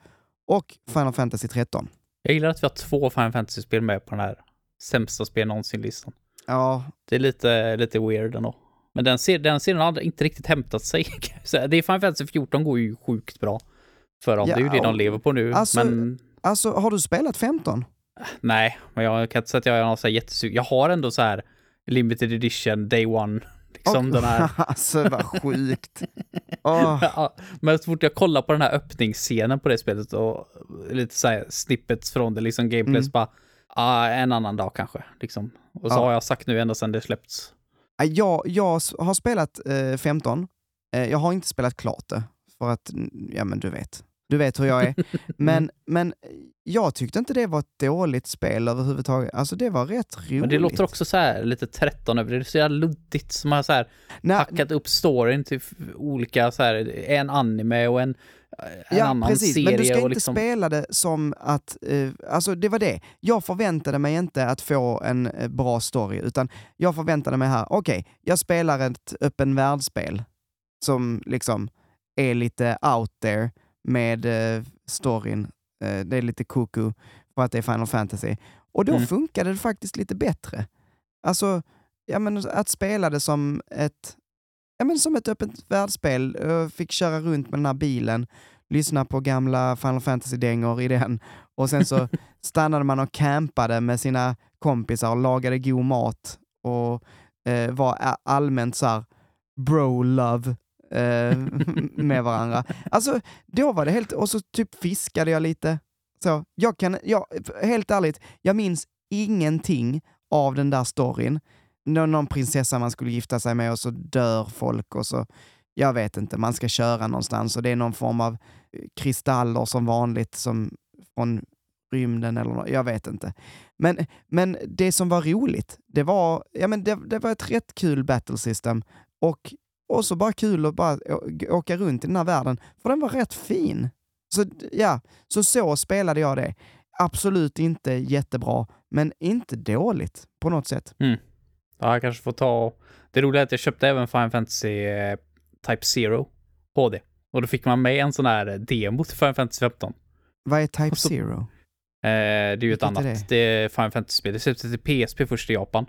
och Final Fantasy 13. Jag gillar att vi har två Final Fantasy-spel med på den här sämsta spel någonsin-listan. Ja, Det är lite, lite weird ändå. Men den, ser, den serien har inte riktigt hämtat sig. [laughs] Det är Final Fantasy 14 går ju sjukt bra för dem. Ja, det är ju det de lever på nu. alltså- men alltså har du spelat 15? nej, men jag kan inte säga att jag är någon så här jättesug. Jag har ändå så här limited edition, day one. Liksom Och- den här. [laughs] alltså vad sjukt. Åh, [laughs] Ja, men så fort jag kollar på den här öppningsscenen på det spelet och lite så här snippets från det, liksom gameplays Mm. bara, ah, en annan dag kanske, liksom. Och så Ja. har jag sagt nu ända sedan det släppts. Nej, Jag, jag har spelat eh, 15. Eh, jag har inte spelat klart det, för att, ja men du vet. Du vet hur jag är. [laughs] Men, men jag tyckte inte det var ett dåligt spel överhuvudtaget. Alltså det var rätt roligt. Men det låter också så här lite 13 över det. Det är så jävla luddigt som har så här Nej, hackat upp storyn till olika så här, en anime och en en ja, annan precis. serie. Men du ska och inte liksom, spela det som att... Eh, alltså det var det. Jag förväntade mig inte att få en eh, bra story, utan jag förväntade mig här, okej, jag spelar ett öppen världsspel som liksom är lite out there med eh, storyn. Eh, det är lite koko för att det är Final Fantasy. Och då Mm. funkade det faktiskt lite bättre. Alltså, ja, men att spela det som ett, ja, men som ett öppet världsspel. Jag fick köra runt med den här bilen, lyssna på gamla Final Fantasy-dängor i den och sen så [laughs] stannade man och campade med sina kompisar och lagade god mat och eh, var allmänt så här bro-love eh, [laughs] med varandra. Alltså, då var det helt... Och så typ fiskade jag lite. Så, jag kan... Jag, helt ärligt, jag minns ingenting av den där storyn. Någon, Någon prinsessa man skulle gifta sig med och så dör folk och så... Jag vet inte, man ska köra någonstans och det är någon form av kristaller som vanligt som från rymden eller något, jag vet inte. Men, men det som var roligt, det var, ja, men det, det var ett rätt kul battle system och, och så bara kul att bara åka runt i den här världen, för den var rätt fin. Så ja, så så spelade jag det. Absolut inte jättebra, men inte dåligt på något sätt. Ja, jag kanske får ta... Det roliga är att jag köpte även Final Fantasy eh, Type Zero HD. Och då fick man med en sån här demo till Final Fantasy 15. Vad är Type så- Zero? Eh, det är ju ett är annat. det? Det? är Final Fantasy-spel. Det släpptes till PSP först i Japan.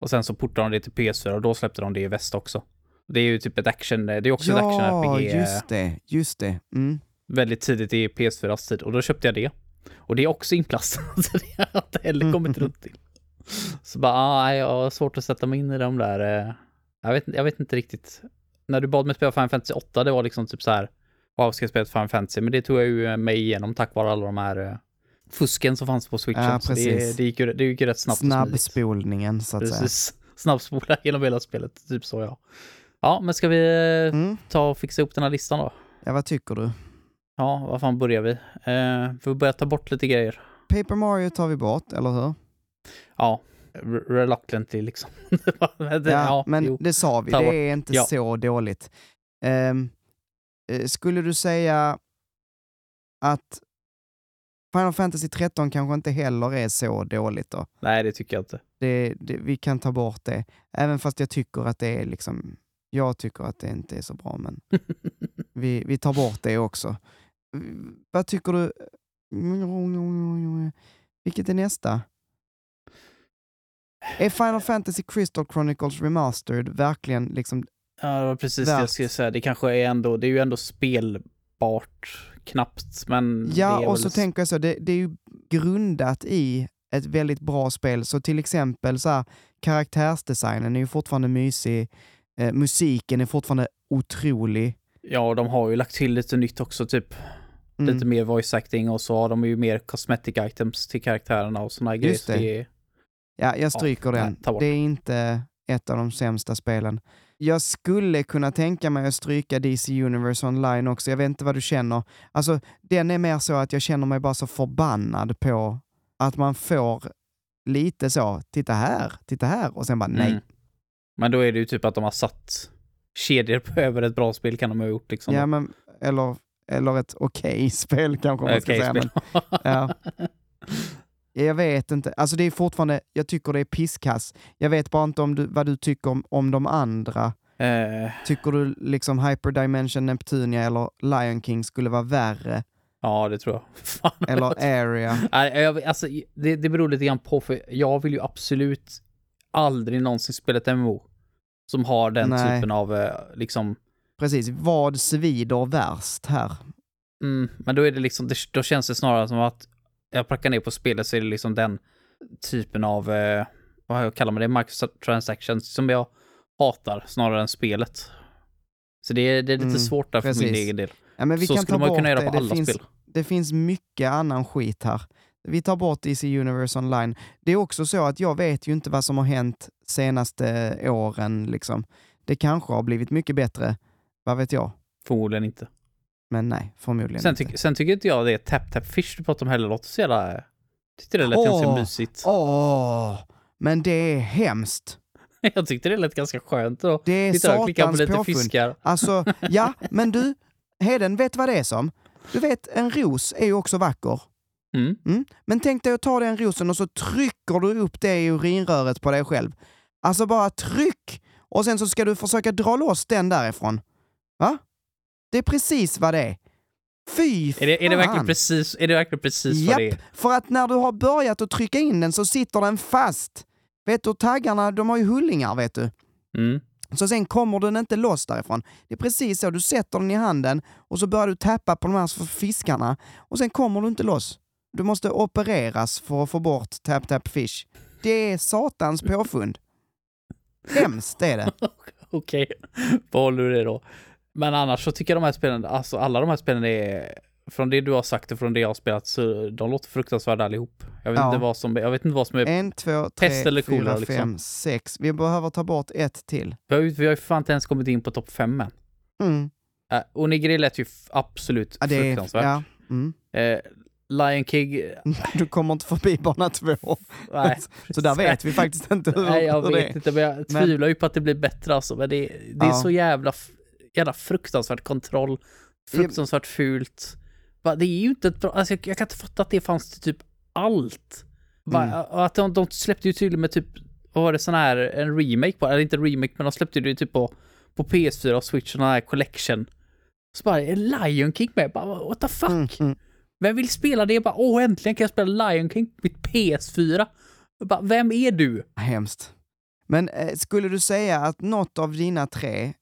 Och sen så portade de det till PS4 och då släppte de det i väst också. Det är ju typ ett action, det är också ett Ja, action-RPG. eh, just det, just det. Mm. väldigt tidigt i PS4s tid och då köpte jag det. Och det är också inplastat, [laughs] så det har jag inte heller kommit [laughs] runt till. Så bara, ah, jag har svårt att sätta mig in i de där, eh, jag, vet, jag vet inte riktigt. När du bad mig spela Final Fantasy 8, det var liksom typ så här, wow, ska jag spela ett Final Fantasy? Men det tog jag ju mig igenom tack vare alla de här eh, fusken som fanns på switchen. Ja, det, det, gick ju, det gick ju rätt snabbt. Snabbspolningen, så att säga. Precis. [laughs] Snabbspola genom hela spelet, typ så ja. Ja, men ska vi eh, Mm. ta och fixa ihop den här listan då? Ja, vad tycker du? Ja, vad fan börjar vi? Eh, får vi börja ta bort lite grejer? Paper Mario tar vi bort, eller hur? Ja, re- reluctantly liksom. [laughs] det, Ja, men jo. det sa vi, det är inte Ja. så dåligt. Eh, skulle du säga att Final Fantasy 13 kanske inte heller är så dåligt då? Nej, det tycker jag inte. Det, det, vi kan ta bort det, även fast jag tycker att det är liksom, jag tycker att det inte är så bra, men [laughs] vi, vi tar bort det också. Vad tycker du? Vilket är nästa? Är Final Fantasy Crystal Chronicles Remastered verkligen liksom Ja, det var precis det Värt. jag skulle säga. Det kanske är ändå, det är ju ändå spelbart knappt, men Ja, och väl så tänker jag så, det, det är ju grundat i ett väldigt bra spel, så till exempel så här, karaktärsdesignen är ju fortfarande mysig, eh, musiken är fortfarande otrolig. Ja, de har ju lagt till lite nytt också, typ Mm. lite mer voice acting och så har de ju mer cosmetic items till karaktärerna och såna grejer. Just så det. det är- Ja, jag stryker nej, den. Det är inte ett av de sämsta spelen. Jag skulle kunna tänka mig att stryka DC Universe Online också. Jag vet inte vad du känner. Alltså, den är mer så att jag känner mig bara så förbannad på att man får lite så, titta här, titta här, och sen bara nej. Mm. Men då är det ju typ att de har satt kedjor på [laughs] över ett bra spel kan de ha gjort liksom. Ja, men, eller, eller ett okej [laughs] spel kanske man ska Okej, säga. Men, [laughs] ja. Jag vet inte. Alltså det är fortfarande, jag tycker det är pisskass. Jag vet bara inte om du, vad du tycker om, om de andra. Eh, Tycker du liksom Hyperdimension Neptunia eller Lion King skulle vara värre? ja, det tror jag. Fan. Eller Area? Alltså, det, det beror lite grann på, för jag vill ju absolut aldrig någonsin spela ett MMO som har den Nej. typen av, eh, liksom, Precis, vad svider värst här? mm, men då är det liksom, då känns det snarare som att jag prackar ner på spelet så är det liksom den typen av, eh, vad kallar man det, microtransactions som jag hatar snarare än spelet. Så det är, det är lite Mm, svårt där för min egen del. Ja, så kan skulle ta man bort kunna göra på Det alla finns, spel. det finns mycket annan skit här. Vi tar bort DC Universe Online. Det är också så att jag vet ju inte vad som har hänt senaste åren. Liksom. Det kanske har blivit mycket bättre, vad vet jag? Förmodligen inte. Men nej, förmodligen Sen, inte. tyck, sen tycker inte jag det är Tap Tap Fish du pratar om heller låter så jävla... Tyckte det lät ganska Åh. mysigt. Åh, men det är hemskt. [laughs] Jag tyckte det lät ganska skönt att Det är och klicka på satans lite påfund. fiskar. Alltså, ja, [laughs] men du, Heden, vet vad det är som? Du vet, en ros är ju också vacker. Mm. Mm. Men tänk dig att ta den rosen och så trycker du upp det i urinröret på dig själv. Alltså bara tryck! Och sen så ska du försöka dra loss den därifrån. Va? Det är precis vad det är. Fy Är det, är det verkligen fan. precis, är det verkligen precis vad det Japp, är? för att när du har börjat att trycka in den så sitter den fast. Vet du, taggarna de har ju hullingar vet du. Mm. Så sen kommer den inte loss därifrån. Det är precis så, du sätter den i handen och så börjar du tappa på de här fiskarna och sen kommer du inte loss. Du måste opereras för att få bort tap tap fish. Det är satans påfund. Hemskt är det. [laughs] Okej, behåller du det då. Men annars så tycker jag de här spelen, alltså alla de här spelen är, från det du har sagt och från det jag har spelat, så de låter fruktansvärda allihop. Jag vet, Ja. inte, vad som, jag vet inte vad som är... En, två, Pest tre, eller kolera, fyra, liksom. fem, sex. Vi behöver ta bort ett till. Vi har vi har ju fan inte ens kommit in på topp fem än. Mm. Äh, Onigiri lät ju absolut Ja, det är, fruktansvärt. ja. Mm. Eh, Lion King, [laughs] Du kommer inte förbi bana två. nej. [laughs] Så där vet vi faktiskt inte hur, Nej, jag hur det vet är. inte, men jag tvivlar ju på att det blir bättre alltså. Men det, det är Ja. så jävla, jävla fruktansvärt kontroll, fruktansvärt fult. Det är ju inte ett bra, alltså jag, jag kan inte fatta att det fanns till typ allt. Mm. Att de, de släppte ju tydligen med typ, vad var det sån här, en remake på, eller inte en remake, men de släppte det typ på, på PS4 och Switch, sån här collection. Så bara, är Lion King med? Bara, what the fuck? Mm, mm. Vem vill spela det? Bara, åh, äntligen kan jag spela Lion King på mitt PS4. Jag Bara, vem är du? Hemskt. Men eh, skulle du säga att något av dina tre,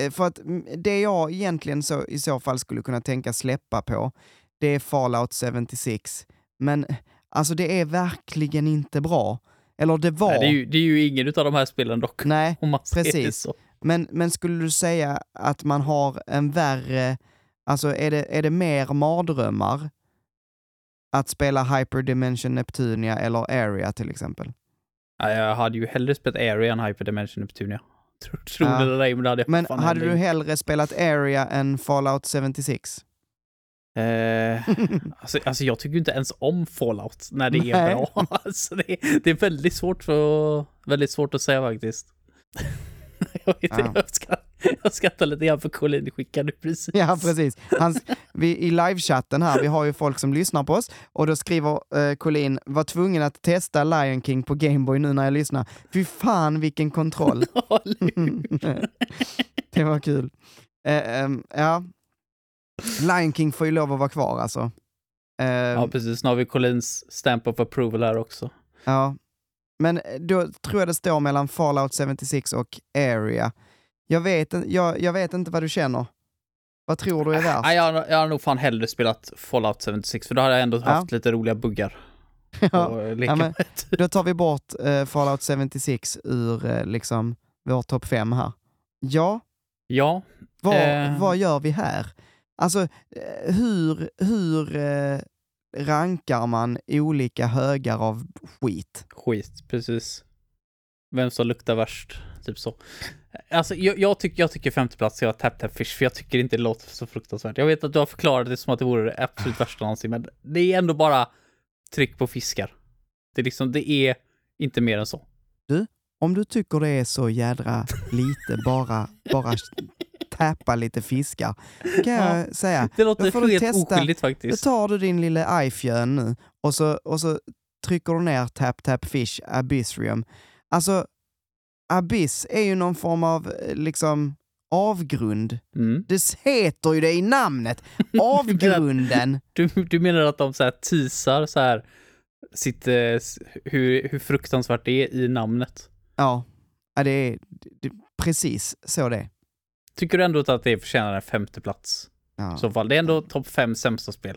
eh, för att mm, det jag egentligen så, i så fall skulle kunna tänka släppa på, det är Fallout 76. Men alltså det är verkligen inte bra. Eller det var. Nej, det, är ju, det är ju ingen av de här spelen dock. Nej, precis. men, men skulle du säga att man har en värre, alltså är det, är det mer mardrömmar att spela Hyperdimension Neptunia eller Area till exempel? Ja, jag hade ju hellre spelat Area än Hyperdimension Neptunia. [laughs] Tror, Ja. det eller ej, men det hade jag Men hade du hellre spelat Area än Fallout 76? Eh, [laughs] alltså, alltså jag tycker inte ens om Fallout när det är Nej. bra. [laughs] Alltså det, det är väldigt svårt, för, väldigt svårt att säga faktiskt. jag, vet, inte, Ja. jag, ska, [laughs] jag skrattar lite grann för Colin skickade precis. Ja, precis. Han, vi, I livechatten här, vi har ju folk som lyssnar på oss och då skriver eh, Colin, var tvungen att testa Lion King på Gameboy nu när jag lyssnar. Fy fan vilken kontroll. [laughs] det var kul. Eh, ehm, ja. Lion King får ju lov att vara kvar alltså. Eh, ja, precis. Nu har vi Colins stamp of approval här också. Ja. Men då tror jag det står mellan Fallout 76 och Area. Jag vet, jag, jag vet inte vad du känner. Vad tror du är värst? Nej, jag, har- jag har nog fan hellre spelat Fallout 76, för då har jag ändå haft lite roliga buggar. [laughs] Ja, leka ja, men- med. [laughs] Då tar vi bort eh, Fallout 76 ur eh, liksom vår topp 5 här. Ja, Ja, vad, Eh. vad gör vi här? Alltså, eh, hur, hur eh, rankar man olika högar av skit? skit, precis. Vem som luktar värst, typ så. Alltså, jag, jag, tycker, jag tycker femte plats ska vara Tap Tap Fish, för jag tycker inte det låter så fruktansvärt. Jag vet att du har förklarat det som att det vore det absolut värsta någonsin, men det är ändå bara tryck på fiskar. Det är liksom, det är inte mer än så. Om du tycker det är så jädra lite, bara, bara täppa lite fiskar, kan jag säga. Det Då låter får du helt testa- oskyldigt Då faktiskt. tar du din lilla iFjön nu och så, och så trycker du ner Tap Tap Fish Abyssrium. Alltså, Abyss är ju någon form av eh, liksom avgrund. Mm. Det heter ju det i namnet. [laughs] Avgrunden. Du, du menar att de så här teasar så här sitt, eh, hur, hur fruktansvärt det är i namnet? Ja, ja det är det, precis så det är. Tycker du ändå att det förtjänar en femte plats? Ja, I så fall. Det är ändå topp fem sämsta spel.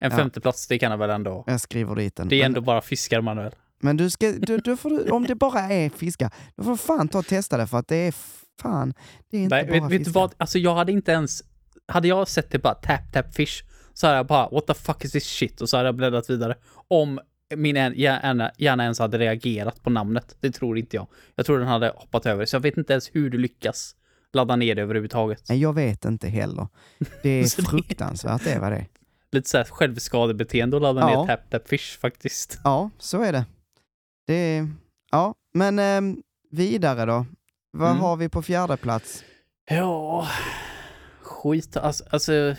En Ja. femte plats, det kan jag väl ändå. jag skriver dit den. Det är ändå bara fiskar Manuel. Men du ska, du, du får, om det bara är fiskar, då får du fan ta och testa det för att det är fan, det är inte Nej, bara vet, vet du vad? Alltså jag hade inte ens... Hade jag sett det bara tap tap fish så hade jag bara what the fuck is this shit och så hade jag bläddrat vidare. Om min hjärna, hjärna ens hade reagerat på namnet. Det tror inte jag. Jag tror den hade hoppat över. Så jag vet inte ens hur du lyckas ladda ner det överhuvudtaget. Nej, jag vet inte heller. Det [laughs] är fruktansvärt, det är vad det är. Lite såhär självskadebeteende att ladda Ja. ner tap tap fish faktiskt. Ja, så är det. Det ja, men ehm, vidare då. Vad Mm. har vi på fjärde plats? Ja, skit alltså. alltså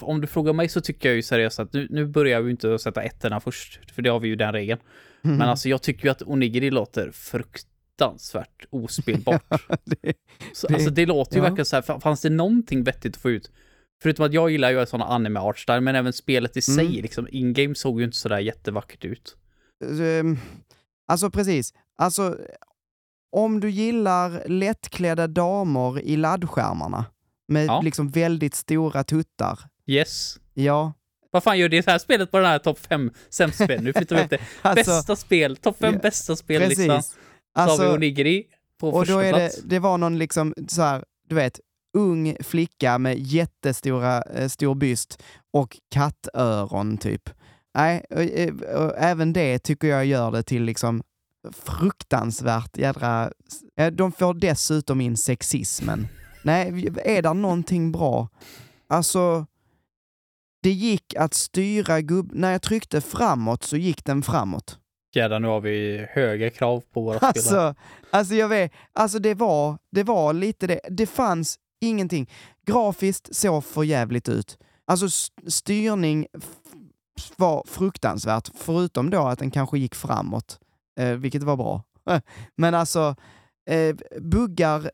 om du frågar mig så tycker jag ju seriöst att nu, nu börjar vi inte sätta ettorna först, för det har vi ju den regeln. Mm. Men alltså jag tycker ju att Onigiri låter fruktansvärt ospelbart. [laughs] det, Så, Det- alltså det låter ju ja. verkligen så här, fa- fanns det någonting vettigt att få ut? Förutom att jag gillar ju sådana anime art style, men även spelet i sig, Mm. liksom in-game såg ju inte sådär jättevackert ut. Ehm, alltså precis. Alltså, om du gillar lättklädda damer i laddskärmarna med Ja. liksom väldigt stora tuttar. Yes. Ja, Vad fan gör det här spelet på den här topp 5 sämst spel? Nu flyttar vi upp det. [laughs] alltså Bästa spel, topp 5 Ja, bästa spellistan. precis. Så har vi Alltså, Onigiri på och första då är plats. det, det var någon liksom så här, du vet, ung flicka med jättestora, eh, stor byst och kattöron typ. Nej, och, eh, och även det tycker jag gör det till liksom fruktansvärt jädra... eh, De får dessutom in sexismen. Nej, är där någonting bra? Alltså, det gick att styra gubb... När jag tryckte framåt så gick den framåt. Jädrar, nu har vi höga krav på våra spel. här. Alltså, alltså jag vet, alltså det var, det var lite det. Det fanns ingenting. Grafiskt såg för jävligt ut. Alltså styrning var fruktansvärt, förutom då att den kanske gick framåt, eh, vilket var bra. [laughs] Men alltså, eh, buggar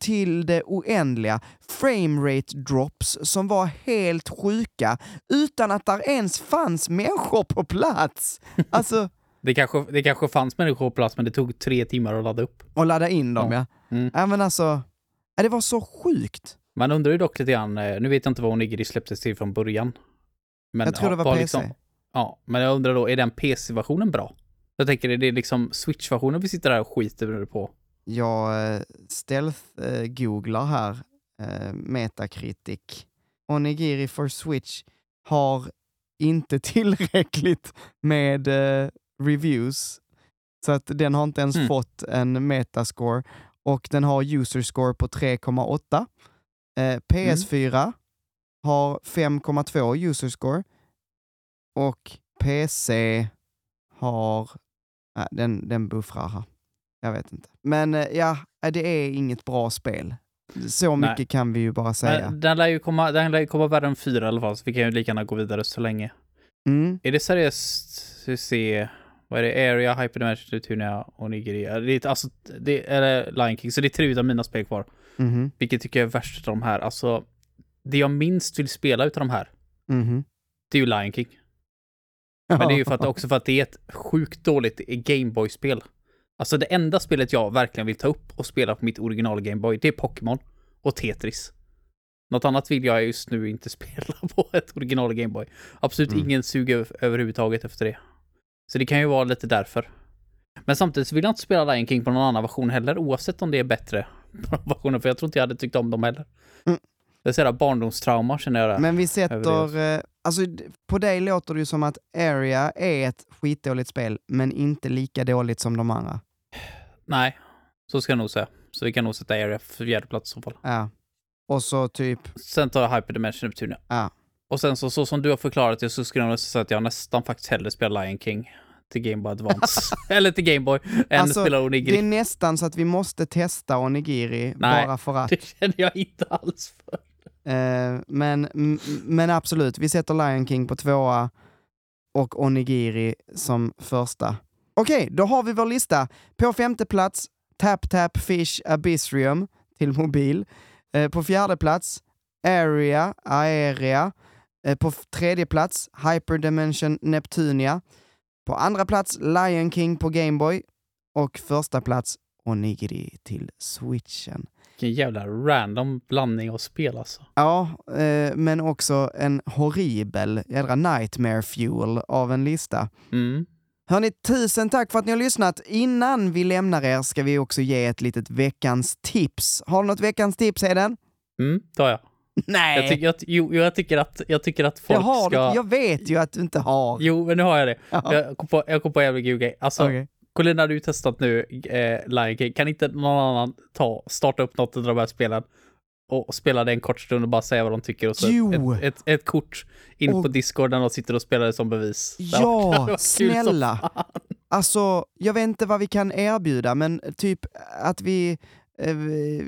till det oändliga, framerate drops som var helt sjuka utan att där ens fanns människor på plats. [laughs] Alltså, Det kanske, det kanske fanns människor på plats, men det tog tre timmar att ladda upp. och ladda in dem ja. Mm. Ja men alltså, ja, det var så sjukt. Man undrar ju dock lite grann, eh, nu vet jag inte vad Onigiri släpptes till från början. Men, Jag tror det var PC. ja, men jag undrar då, är den PC-versionen bra? Jag tänker, är det liksom Switch-versionen vi sitter där och skiter på? Jag eh, stealth-googlar här, eh, Metacritic. Onigiri for Switch har inte [laughs] tillräckligt med eh, reviews, så att den har inte ens Mm. fått en metascore och den har user score på 3,8. Eh, PS4 har 5,2 user score och PC har, nej, den, den buffrar här. Jag vet inte. Men eh, ja, eh, det är inget bra spel. Så Nej. mycket kan vi ju bara säga. Men Den lär ju komma, den lär ju komma värre än fyra i alla fall, så vi kan ju lika gärna gå vidare så länge. Mm. Är det seriöst, vi se, vad är det? Area, Hyperdimension, Tunia och Nigiri? Ja, Det är, alltså, det är Lion King, så det är tre utav mina spel kvar. Mhm. Vilket tycker jag är värst av de här. Alltså, det jag minst vill spela utav de här, Mhm. det är ju Lion King. Men det är ju för att, också för att det är ett sjukt dåligt Gameboy-spel. Alltså det enda spelet jag verkligen vill ta upp och spela på mitt original Gameboy, det är Pokémon och Tetris. Något annat vill jag just nu inte [laughs] spela på ett original Gameboy. Absolut Mm. ingen sug över- överhuvudtaget efter det. Så det kan ju vara lite därför. Men samtidigt så vill jag inte spela Lion King på någon annan version heller, oavsett om det är bättre [laughs] versionen, för jag tror inte jag hade tyckt om dem heller. Mm. Det är sådär barndomstrauma känner jag där. Men vi sätter, eh, alltså på dig låter det ju som att Area är ett skitdåligt spel, men inte lika dåligt som de andra. Nej, så ska jag nog säga. Så vi kan nog sätta Area för fjärde plats i så fall. Ja. Och så typ, Sen tar jag Hyperdimension Neptunia. Ja. Och sen så, så som du har förklarat det så skulle jag nog säga att jag nästan faktiskt hellre spelar Lion King till Game Boy Advance. [laughs] Eller till Game Boy, än Alltså, spelar det är Onigiri. nästan så att vi måste testa Onigiri Nej. bara för att. Det känner jag inte alls för. Eh, men, men absolut, vi sätter Lion King på tvåa och Onigiri som första. Okej, då har vi vår lista. På femte plats, Tap Tap Fish Abyssrium till mobil. Eh, på fjärde plats, Area, Aerea. Eh, på tredje plats, Hyperdimension Neptunia. På andra plats, Lion King på Gameboy. Och första plats, Onigiri till switchen. Vilken jävla random blandning av spel alltså. Ja, eh, men också en horribel jädra nightmare fuel av en lista. Mm. Hörni, tusen tack för att ni har lyssnat. Innan vi lämnar er ska vi också ge ett litet veckans tips. Har du något veckans tips, Heden? Mm, det har jag. Nej! Jag tycker att, jo, jag tycker att, jag tycker att jag, folk har, ska... jag vet ju att du inte har. Jo, men nu har jag det. Ja. Jag kom på, jag kom på en god grej. Alltså, Okej. Colin, har du testat nu eh, Lion King? Kan inte någon annan ta, starta upp något av de här spelen och spela det en kort stund och bara säga vad de tycker och så Jo. ett, ett, ett kort in Och- på Discord där de sitter och spelar det som bevis. Ja, [laughs] snälla! Alltså, jag vet inte vad vi kan erbjuda, men typ att vi eh,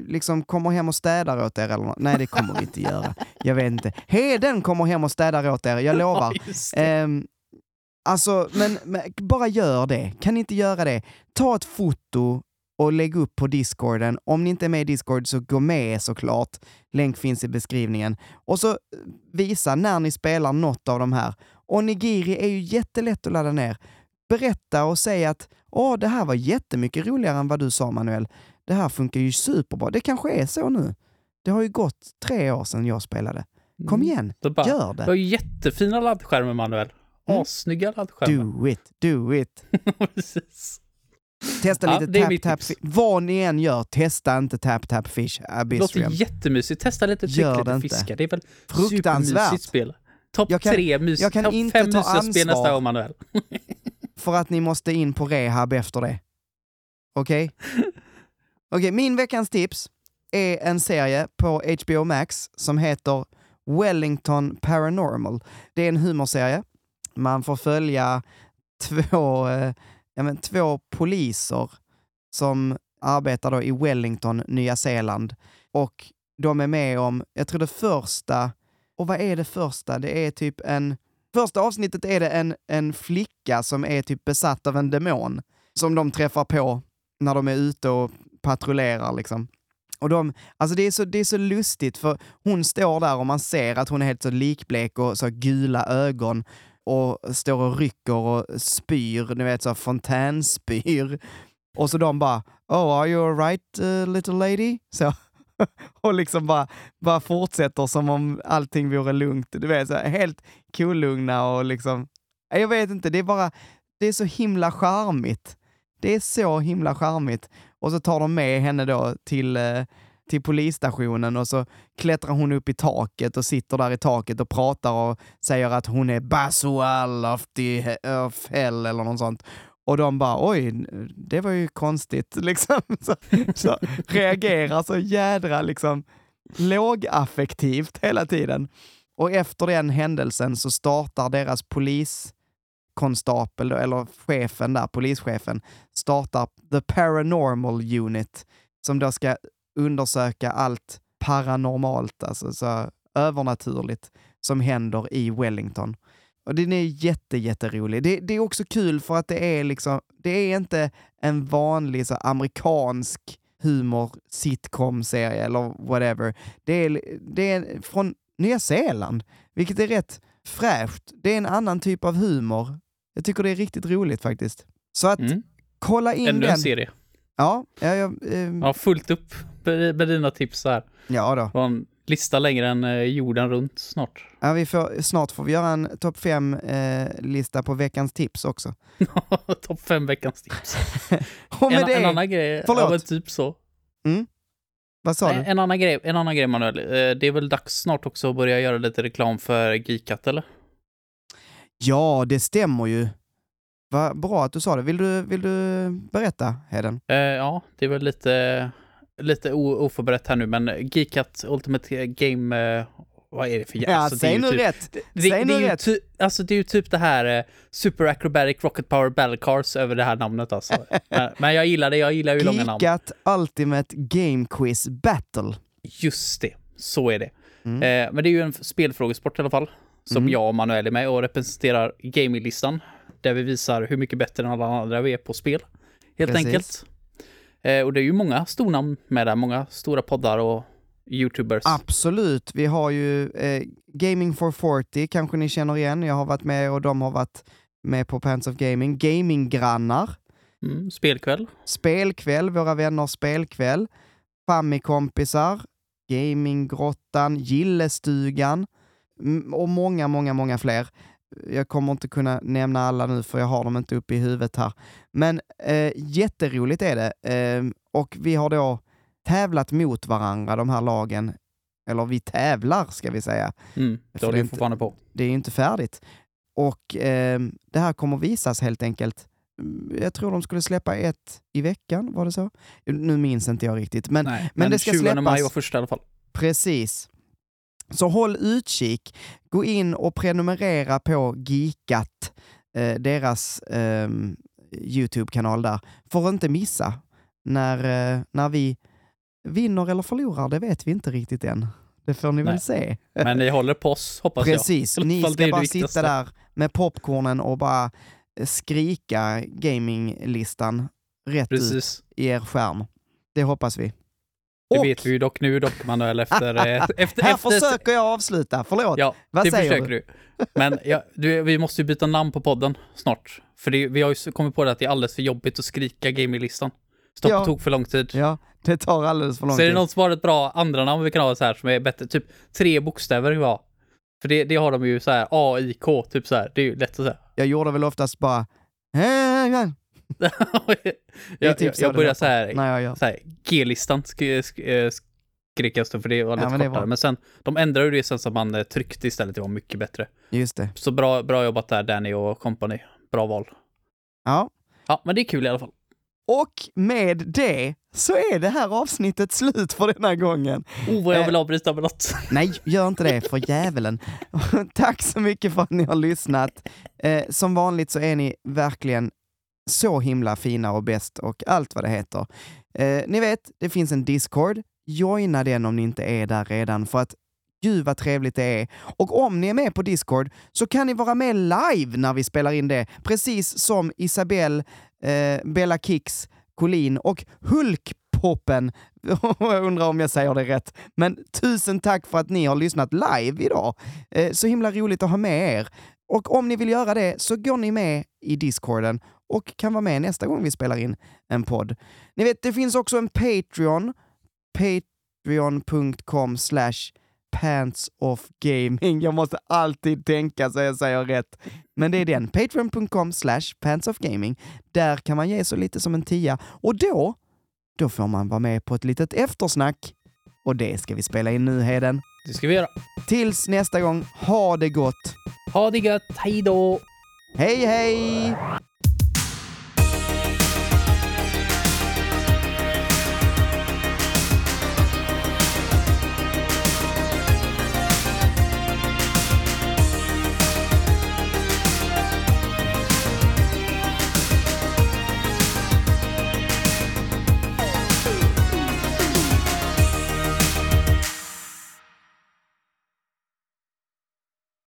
liksom kommer hem och städar åt er eller något. Nej, det kommer vi inte göra. Jag vet inte. Heden kommer hem och städar åt er, jag [laughs] lovar. Ja, alltså, men, men bara gör det. Kan ni inte göra det? Ta ett foto och lägg upp på discorden. Om ni inte är med i discord så gå med såklart. Länk finns i beskrivningen. Och så eh, visa när ni spelar något av de här. Onigiri är ju jättelätt att ladda ner. Berätta och säg att Åh, det här var jättemycket roligare än vad du sa Manuel. Det här funkar ju superbra. Det kanske är så nu. Det har ju gått tre år sedan jag spelade. Kom Mm. igen, Då bara, gör Du det. har ju jättefina laddskärmar Manuel. Mm. Assnygga laddskärmar. Do it, do it. [laughs] Precis. Testa Ja, lite tap tap fish. Vad ni än gör, testa inte tap tap fish Det låter Abyssrium. jättemysigt. Testa lite tryck, Gör det inte. är väl supermysigt spel. Topp tre mys, jag kan topp fem mysiga spel nästa gång Manuel. [laughs] [laughs] För att ni måste in på rehab efter det. Okej? Okej, min veckans tips är en serie på HBO Max som heter Wellington Paranormal. Det är en humorserie. Man får följa två, eh, ja, men, två poliser som arbetar då i Wellington, Nya Zeeland. Och de är med om, jag tror det första, och vad är det första? Det är typ en, första avsnittet är det en, en flicka som är typ besatt av en demon som de träffar på när de är ute och patrullerar liksom. Och de, alltså det är, så, det är så lustigt för hon står där och man ser att hon är helt så likblek och så gula ögon och står och rycker och spyr, ni vet så fontänspyr. [laughs] Och så de bara “Oh, are you alright uh, little lady?” [laughs] så. och liksom bara, bara fortsätter som om allting vore lugnt. Du vet, så här, helt kolugna och liksom... Äh, jag vet inte, det är bara... Det är så himla charmigt. Det är så himla charmigt. Och så tar de med henne då till, eh, till polisstationen och så klättrar hon upp i taket och sitter där i taket och pratar och säger att hon är Basual of, the, of hell eller något sånt. Och de bara oj, det var ju konstigt [laughs] liksom. Så, så reagerar så jädra liksom lågaffektivt hela tiden. Och efter den händelsen så startar deras poliskonstapel, eller chefen där, polischefen, startar The Paranormal Unit som då ska undersöka allt paranormalt, alltså så övernaturligt, som händer i Wellington. Och den är jätte, jätterolig. Det, det är också kul för att det är liksom, det är inte en vanlig så amerikansk humor sitcom-serie eller whatever. Det är, det är från Nya Zeeland, vilket är rätt fräscht. Det är en annan typ av humor. Jag tycker det är riktigt roligt faktiskt. Så att Mm. kolla in Ännu en den. serie. Ja, ja, ja, ehm, Ja, fullt upp med dina tips här. ja då. Var en lista längre än eh, jorden runt snart. Ja, vi får, snart får vi göra en topp fem eh, lista på veckans tips också. [laughs] Topp fem veckans tips. [laughs] Och med En, det, en annan grej, Förlåt. ja typ så. vad sa En, du? en, annan grej, en annan grej Manuel, Eh, det är väl dags snart också att börja göra lite reklam för Geekat eller? Ja, det stämmer ju. Vad bra att du sa det. Vill du, vill du berätta, Heden? Eh, ja, det är väl lite, lite oförberett här nu, men Geekat Ultimate Game, eh, vad är det för Ja, alltså, säg nu typ, rätt. Det, Säg nu rätt. ty, alltså det är ju typ det här eh, Super Acrobatic Rocket Power Battle Cars över det här namnet alltså. [laughs] men, men jag gillar det, jag gillar ju långa namn. Geekat Ultimate Game Quiz Battle. Just det, så är det. Mm. Eh, men det är ju en spelfrågesport i alla fall, som Mm. jag och Manuel är med och representerar gaminglistan, där vi visar hur mycket bättre än alla andra vi är på spel, helt Precis. enkelt. Eh, och det är ju många stornamn med där, många stora poddar och YouTubers. Absolut. Vi har ju eh, Gaming for 40, kanske ni känner igen. Jag har varit med och de har varit med på Pants of Gaming. Gaminggrannar. Mm, spelkväll. Spelkväll, våra vänner spelkväll. Fammikompisar. Gaminggrottan. Gillestugan. Och många, många, många fler. Jag kommer inte kunna nämna alla nu för jag har dem inte uppe i huvudet här. Men eh, jätteroligt är det. Eh, och vi har då tävlat mot varandra, de här lagen. Eller vi tävlar, ska vi säga. Mm, det håller ju inte- fortfarande på. Det är ju inte färdigt. Och eh, det här kommer visas helt enkelt. Mm, Jag tror de skulle släppa ett i veckan, var det så? Nu minns inte jag riktigt, men Nej, men det ska 20 maj släppas. var första i alla fall. precis. Så håll utkik. Gå in och prenumerera på Geekat, eh, deras eh, YouTube-kanal där, för att inte missa när, eh, när vi vinner eller förlorar, det vet vi inte riktigt än. Det får ni väl Nej. se. Men ni håller på oss, hoppas Precis, jag. Alla ni ska bara sitta där med popcornen och bara eh, skrika gaminglistan rätt ut Precis. i er skärm. Det hoppas vi. Det Och- vet vi ju dock nu dock, Manuel, efter... [laughs] efter, Här efter försöker jag avsluta, förlåt. Ja, Vad det säger försöker du. Men ja, du, vi måste ju byta namn på podden snart. För det, vi har ju kommit på det att det är alldeles för jobbigt att skrika gaminglistan. Stopp Ja. tok för lång tid. Ja, det tar alldeles för lång Så är det tid. någon som har ett bra andra namn vi kan ha så här som är bättre, typ tre bokstäver vi har. För det, det har de ju så här A, I, K, typ så här. Det är ju lätt att säga. Jag gjorde väl oftast bara... [laughs] jag, typ jag, jag, börjar så här, när jag gör. så här G-listan sk, sk, eh, skrek jag för det var lite men det är kortare. bra. Men sen, de ändrade ju det sen så man eh, tryckte istället, det var mycket bättre. Just det. Så bra, bra jobbat där Danny och company. Bra val. Ja. Ja, men det är kul i alla fall. Och med det så är det här avsnittet slut för denna gången. Oh, vad jag Eh. vill avbryta med något. [laughs] Nej, gör inte det för djävulen. [laughs] Tack så mycket för att ni har lyssnat. Eh, som vanligt så är ni verkligen så himla fina och bäst och allt vad det heter. Eh, ni vet, det finns en Discord. Joina den om ni inte är där redan för att gud vad trevligt det är. Och om ni är med på Discord så kan ni vara med live när vi spelar in det. Precis som Isabelle, eh, Bella Kicks, Colin och Hulkpoppen. [laughs] jag undrar om jag säger det rätt. Men tusen tack för att ni har lyssnat live idag. Eh, så himla roligt att ha med er. Och om ni vill göra det så går ni med i Discorden och kan vara med nästa gång vi spelar in en podd. Ni vet, det finns också en Patreon. Patreon.com slash pantsoffgaming. Jag måste alltid tänka så jag säger rätt. Men det är den, patreon.com slash pantsoffgaming. Där kan man ge så lite som en tia. Och då, då får man vara med på ett litet eftersnack. Och det ska vi spela in nu, Heden. Det ska vi göra. Tills nästa gång, ha det gott. Ha det gött, hej då! Hej, hej!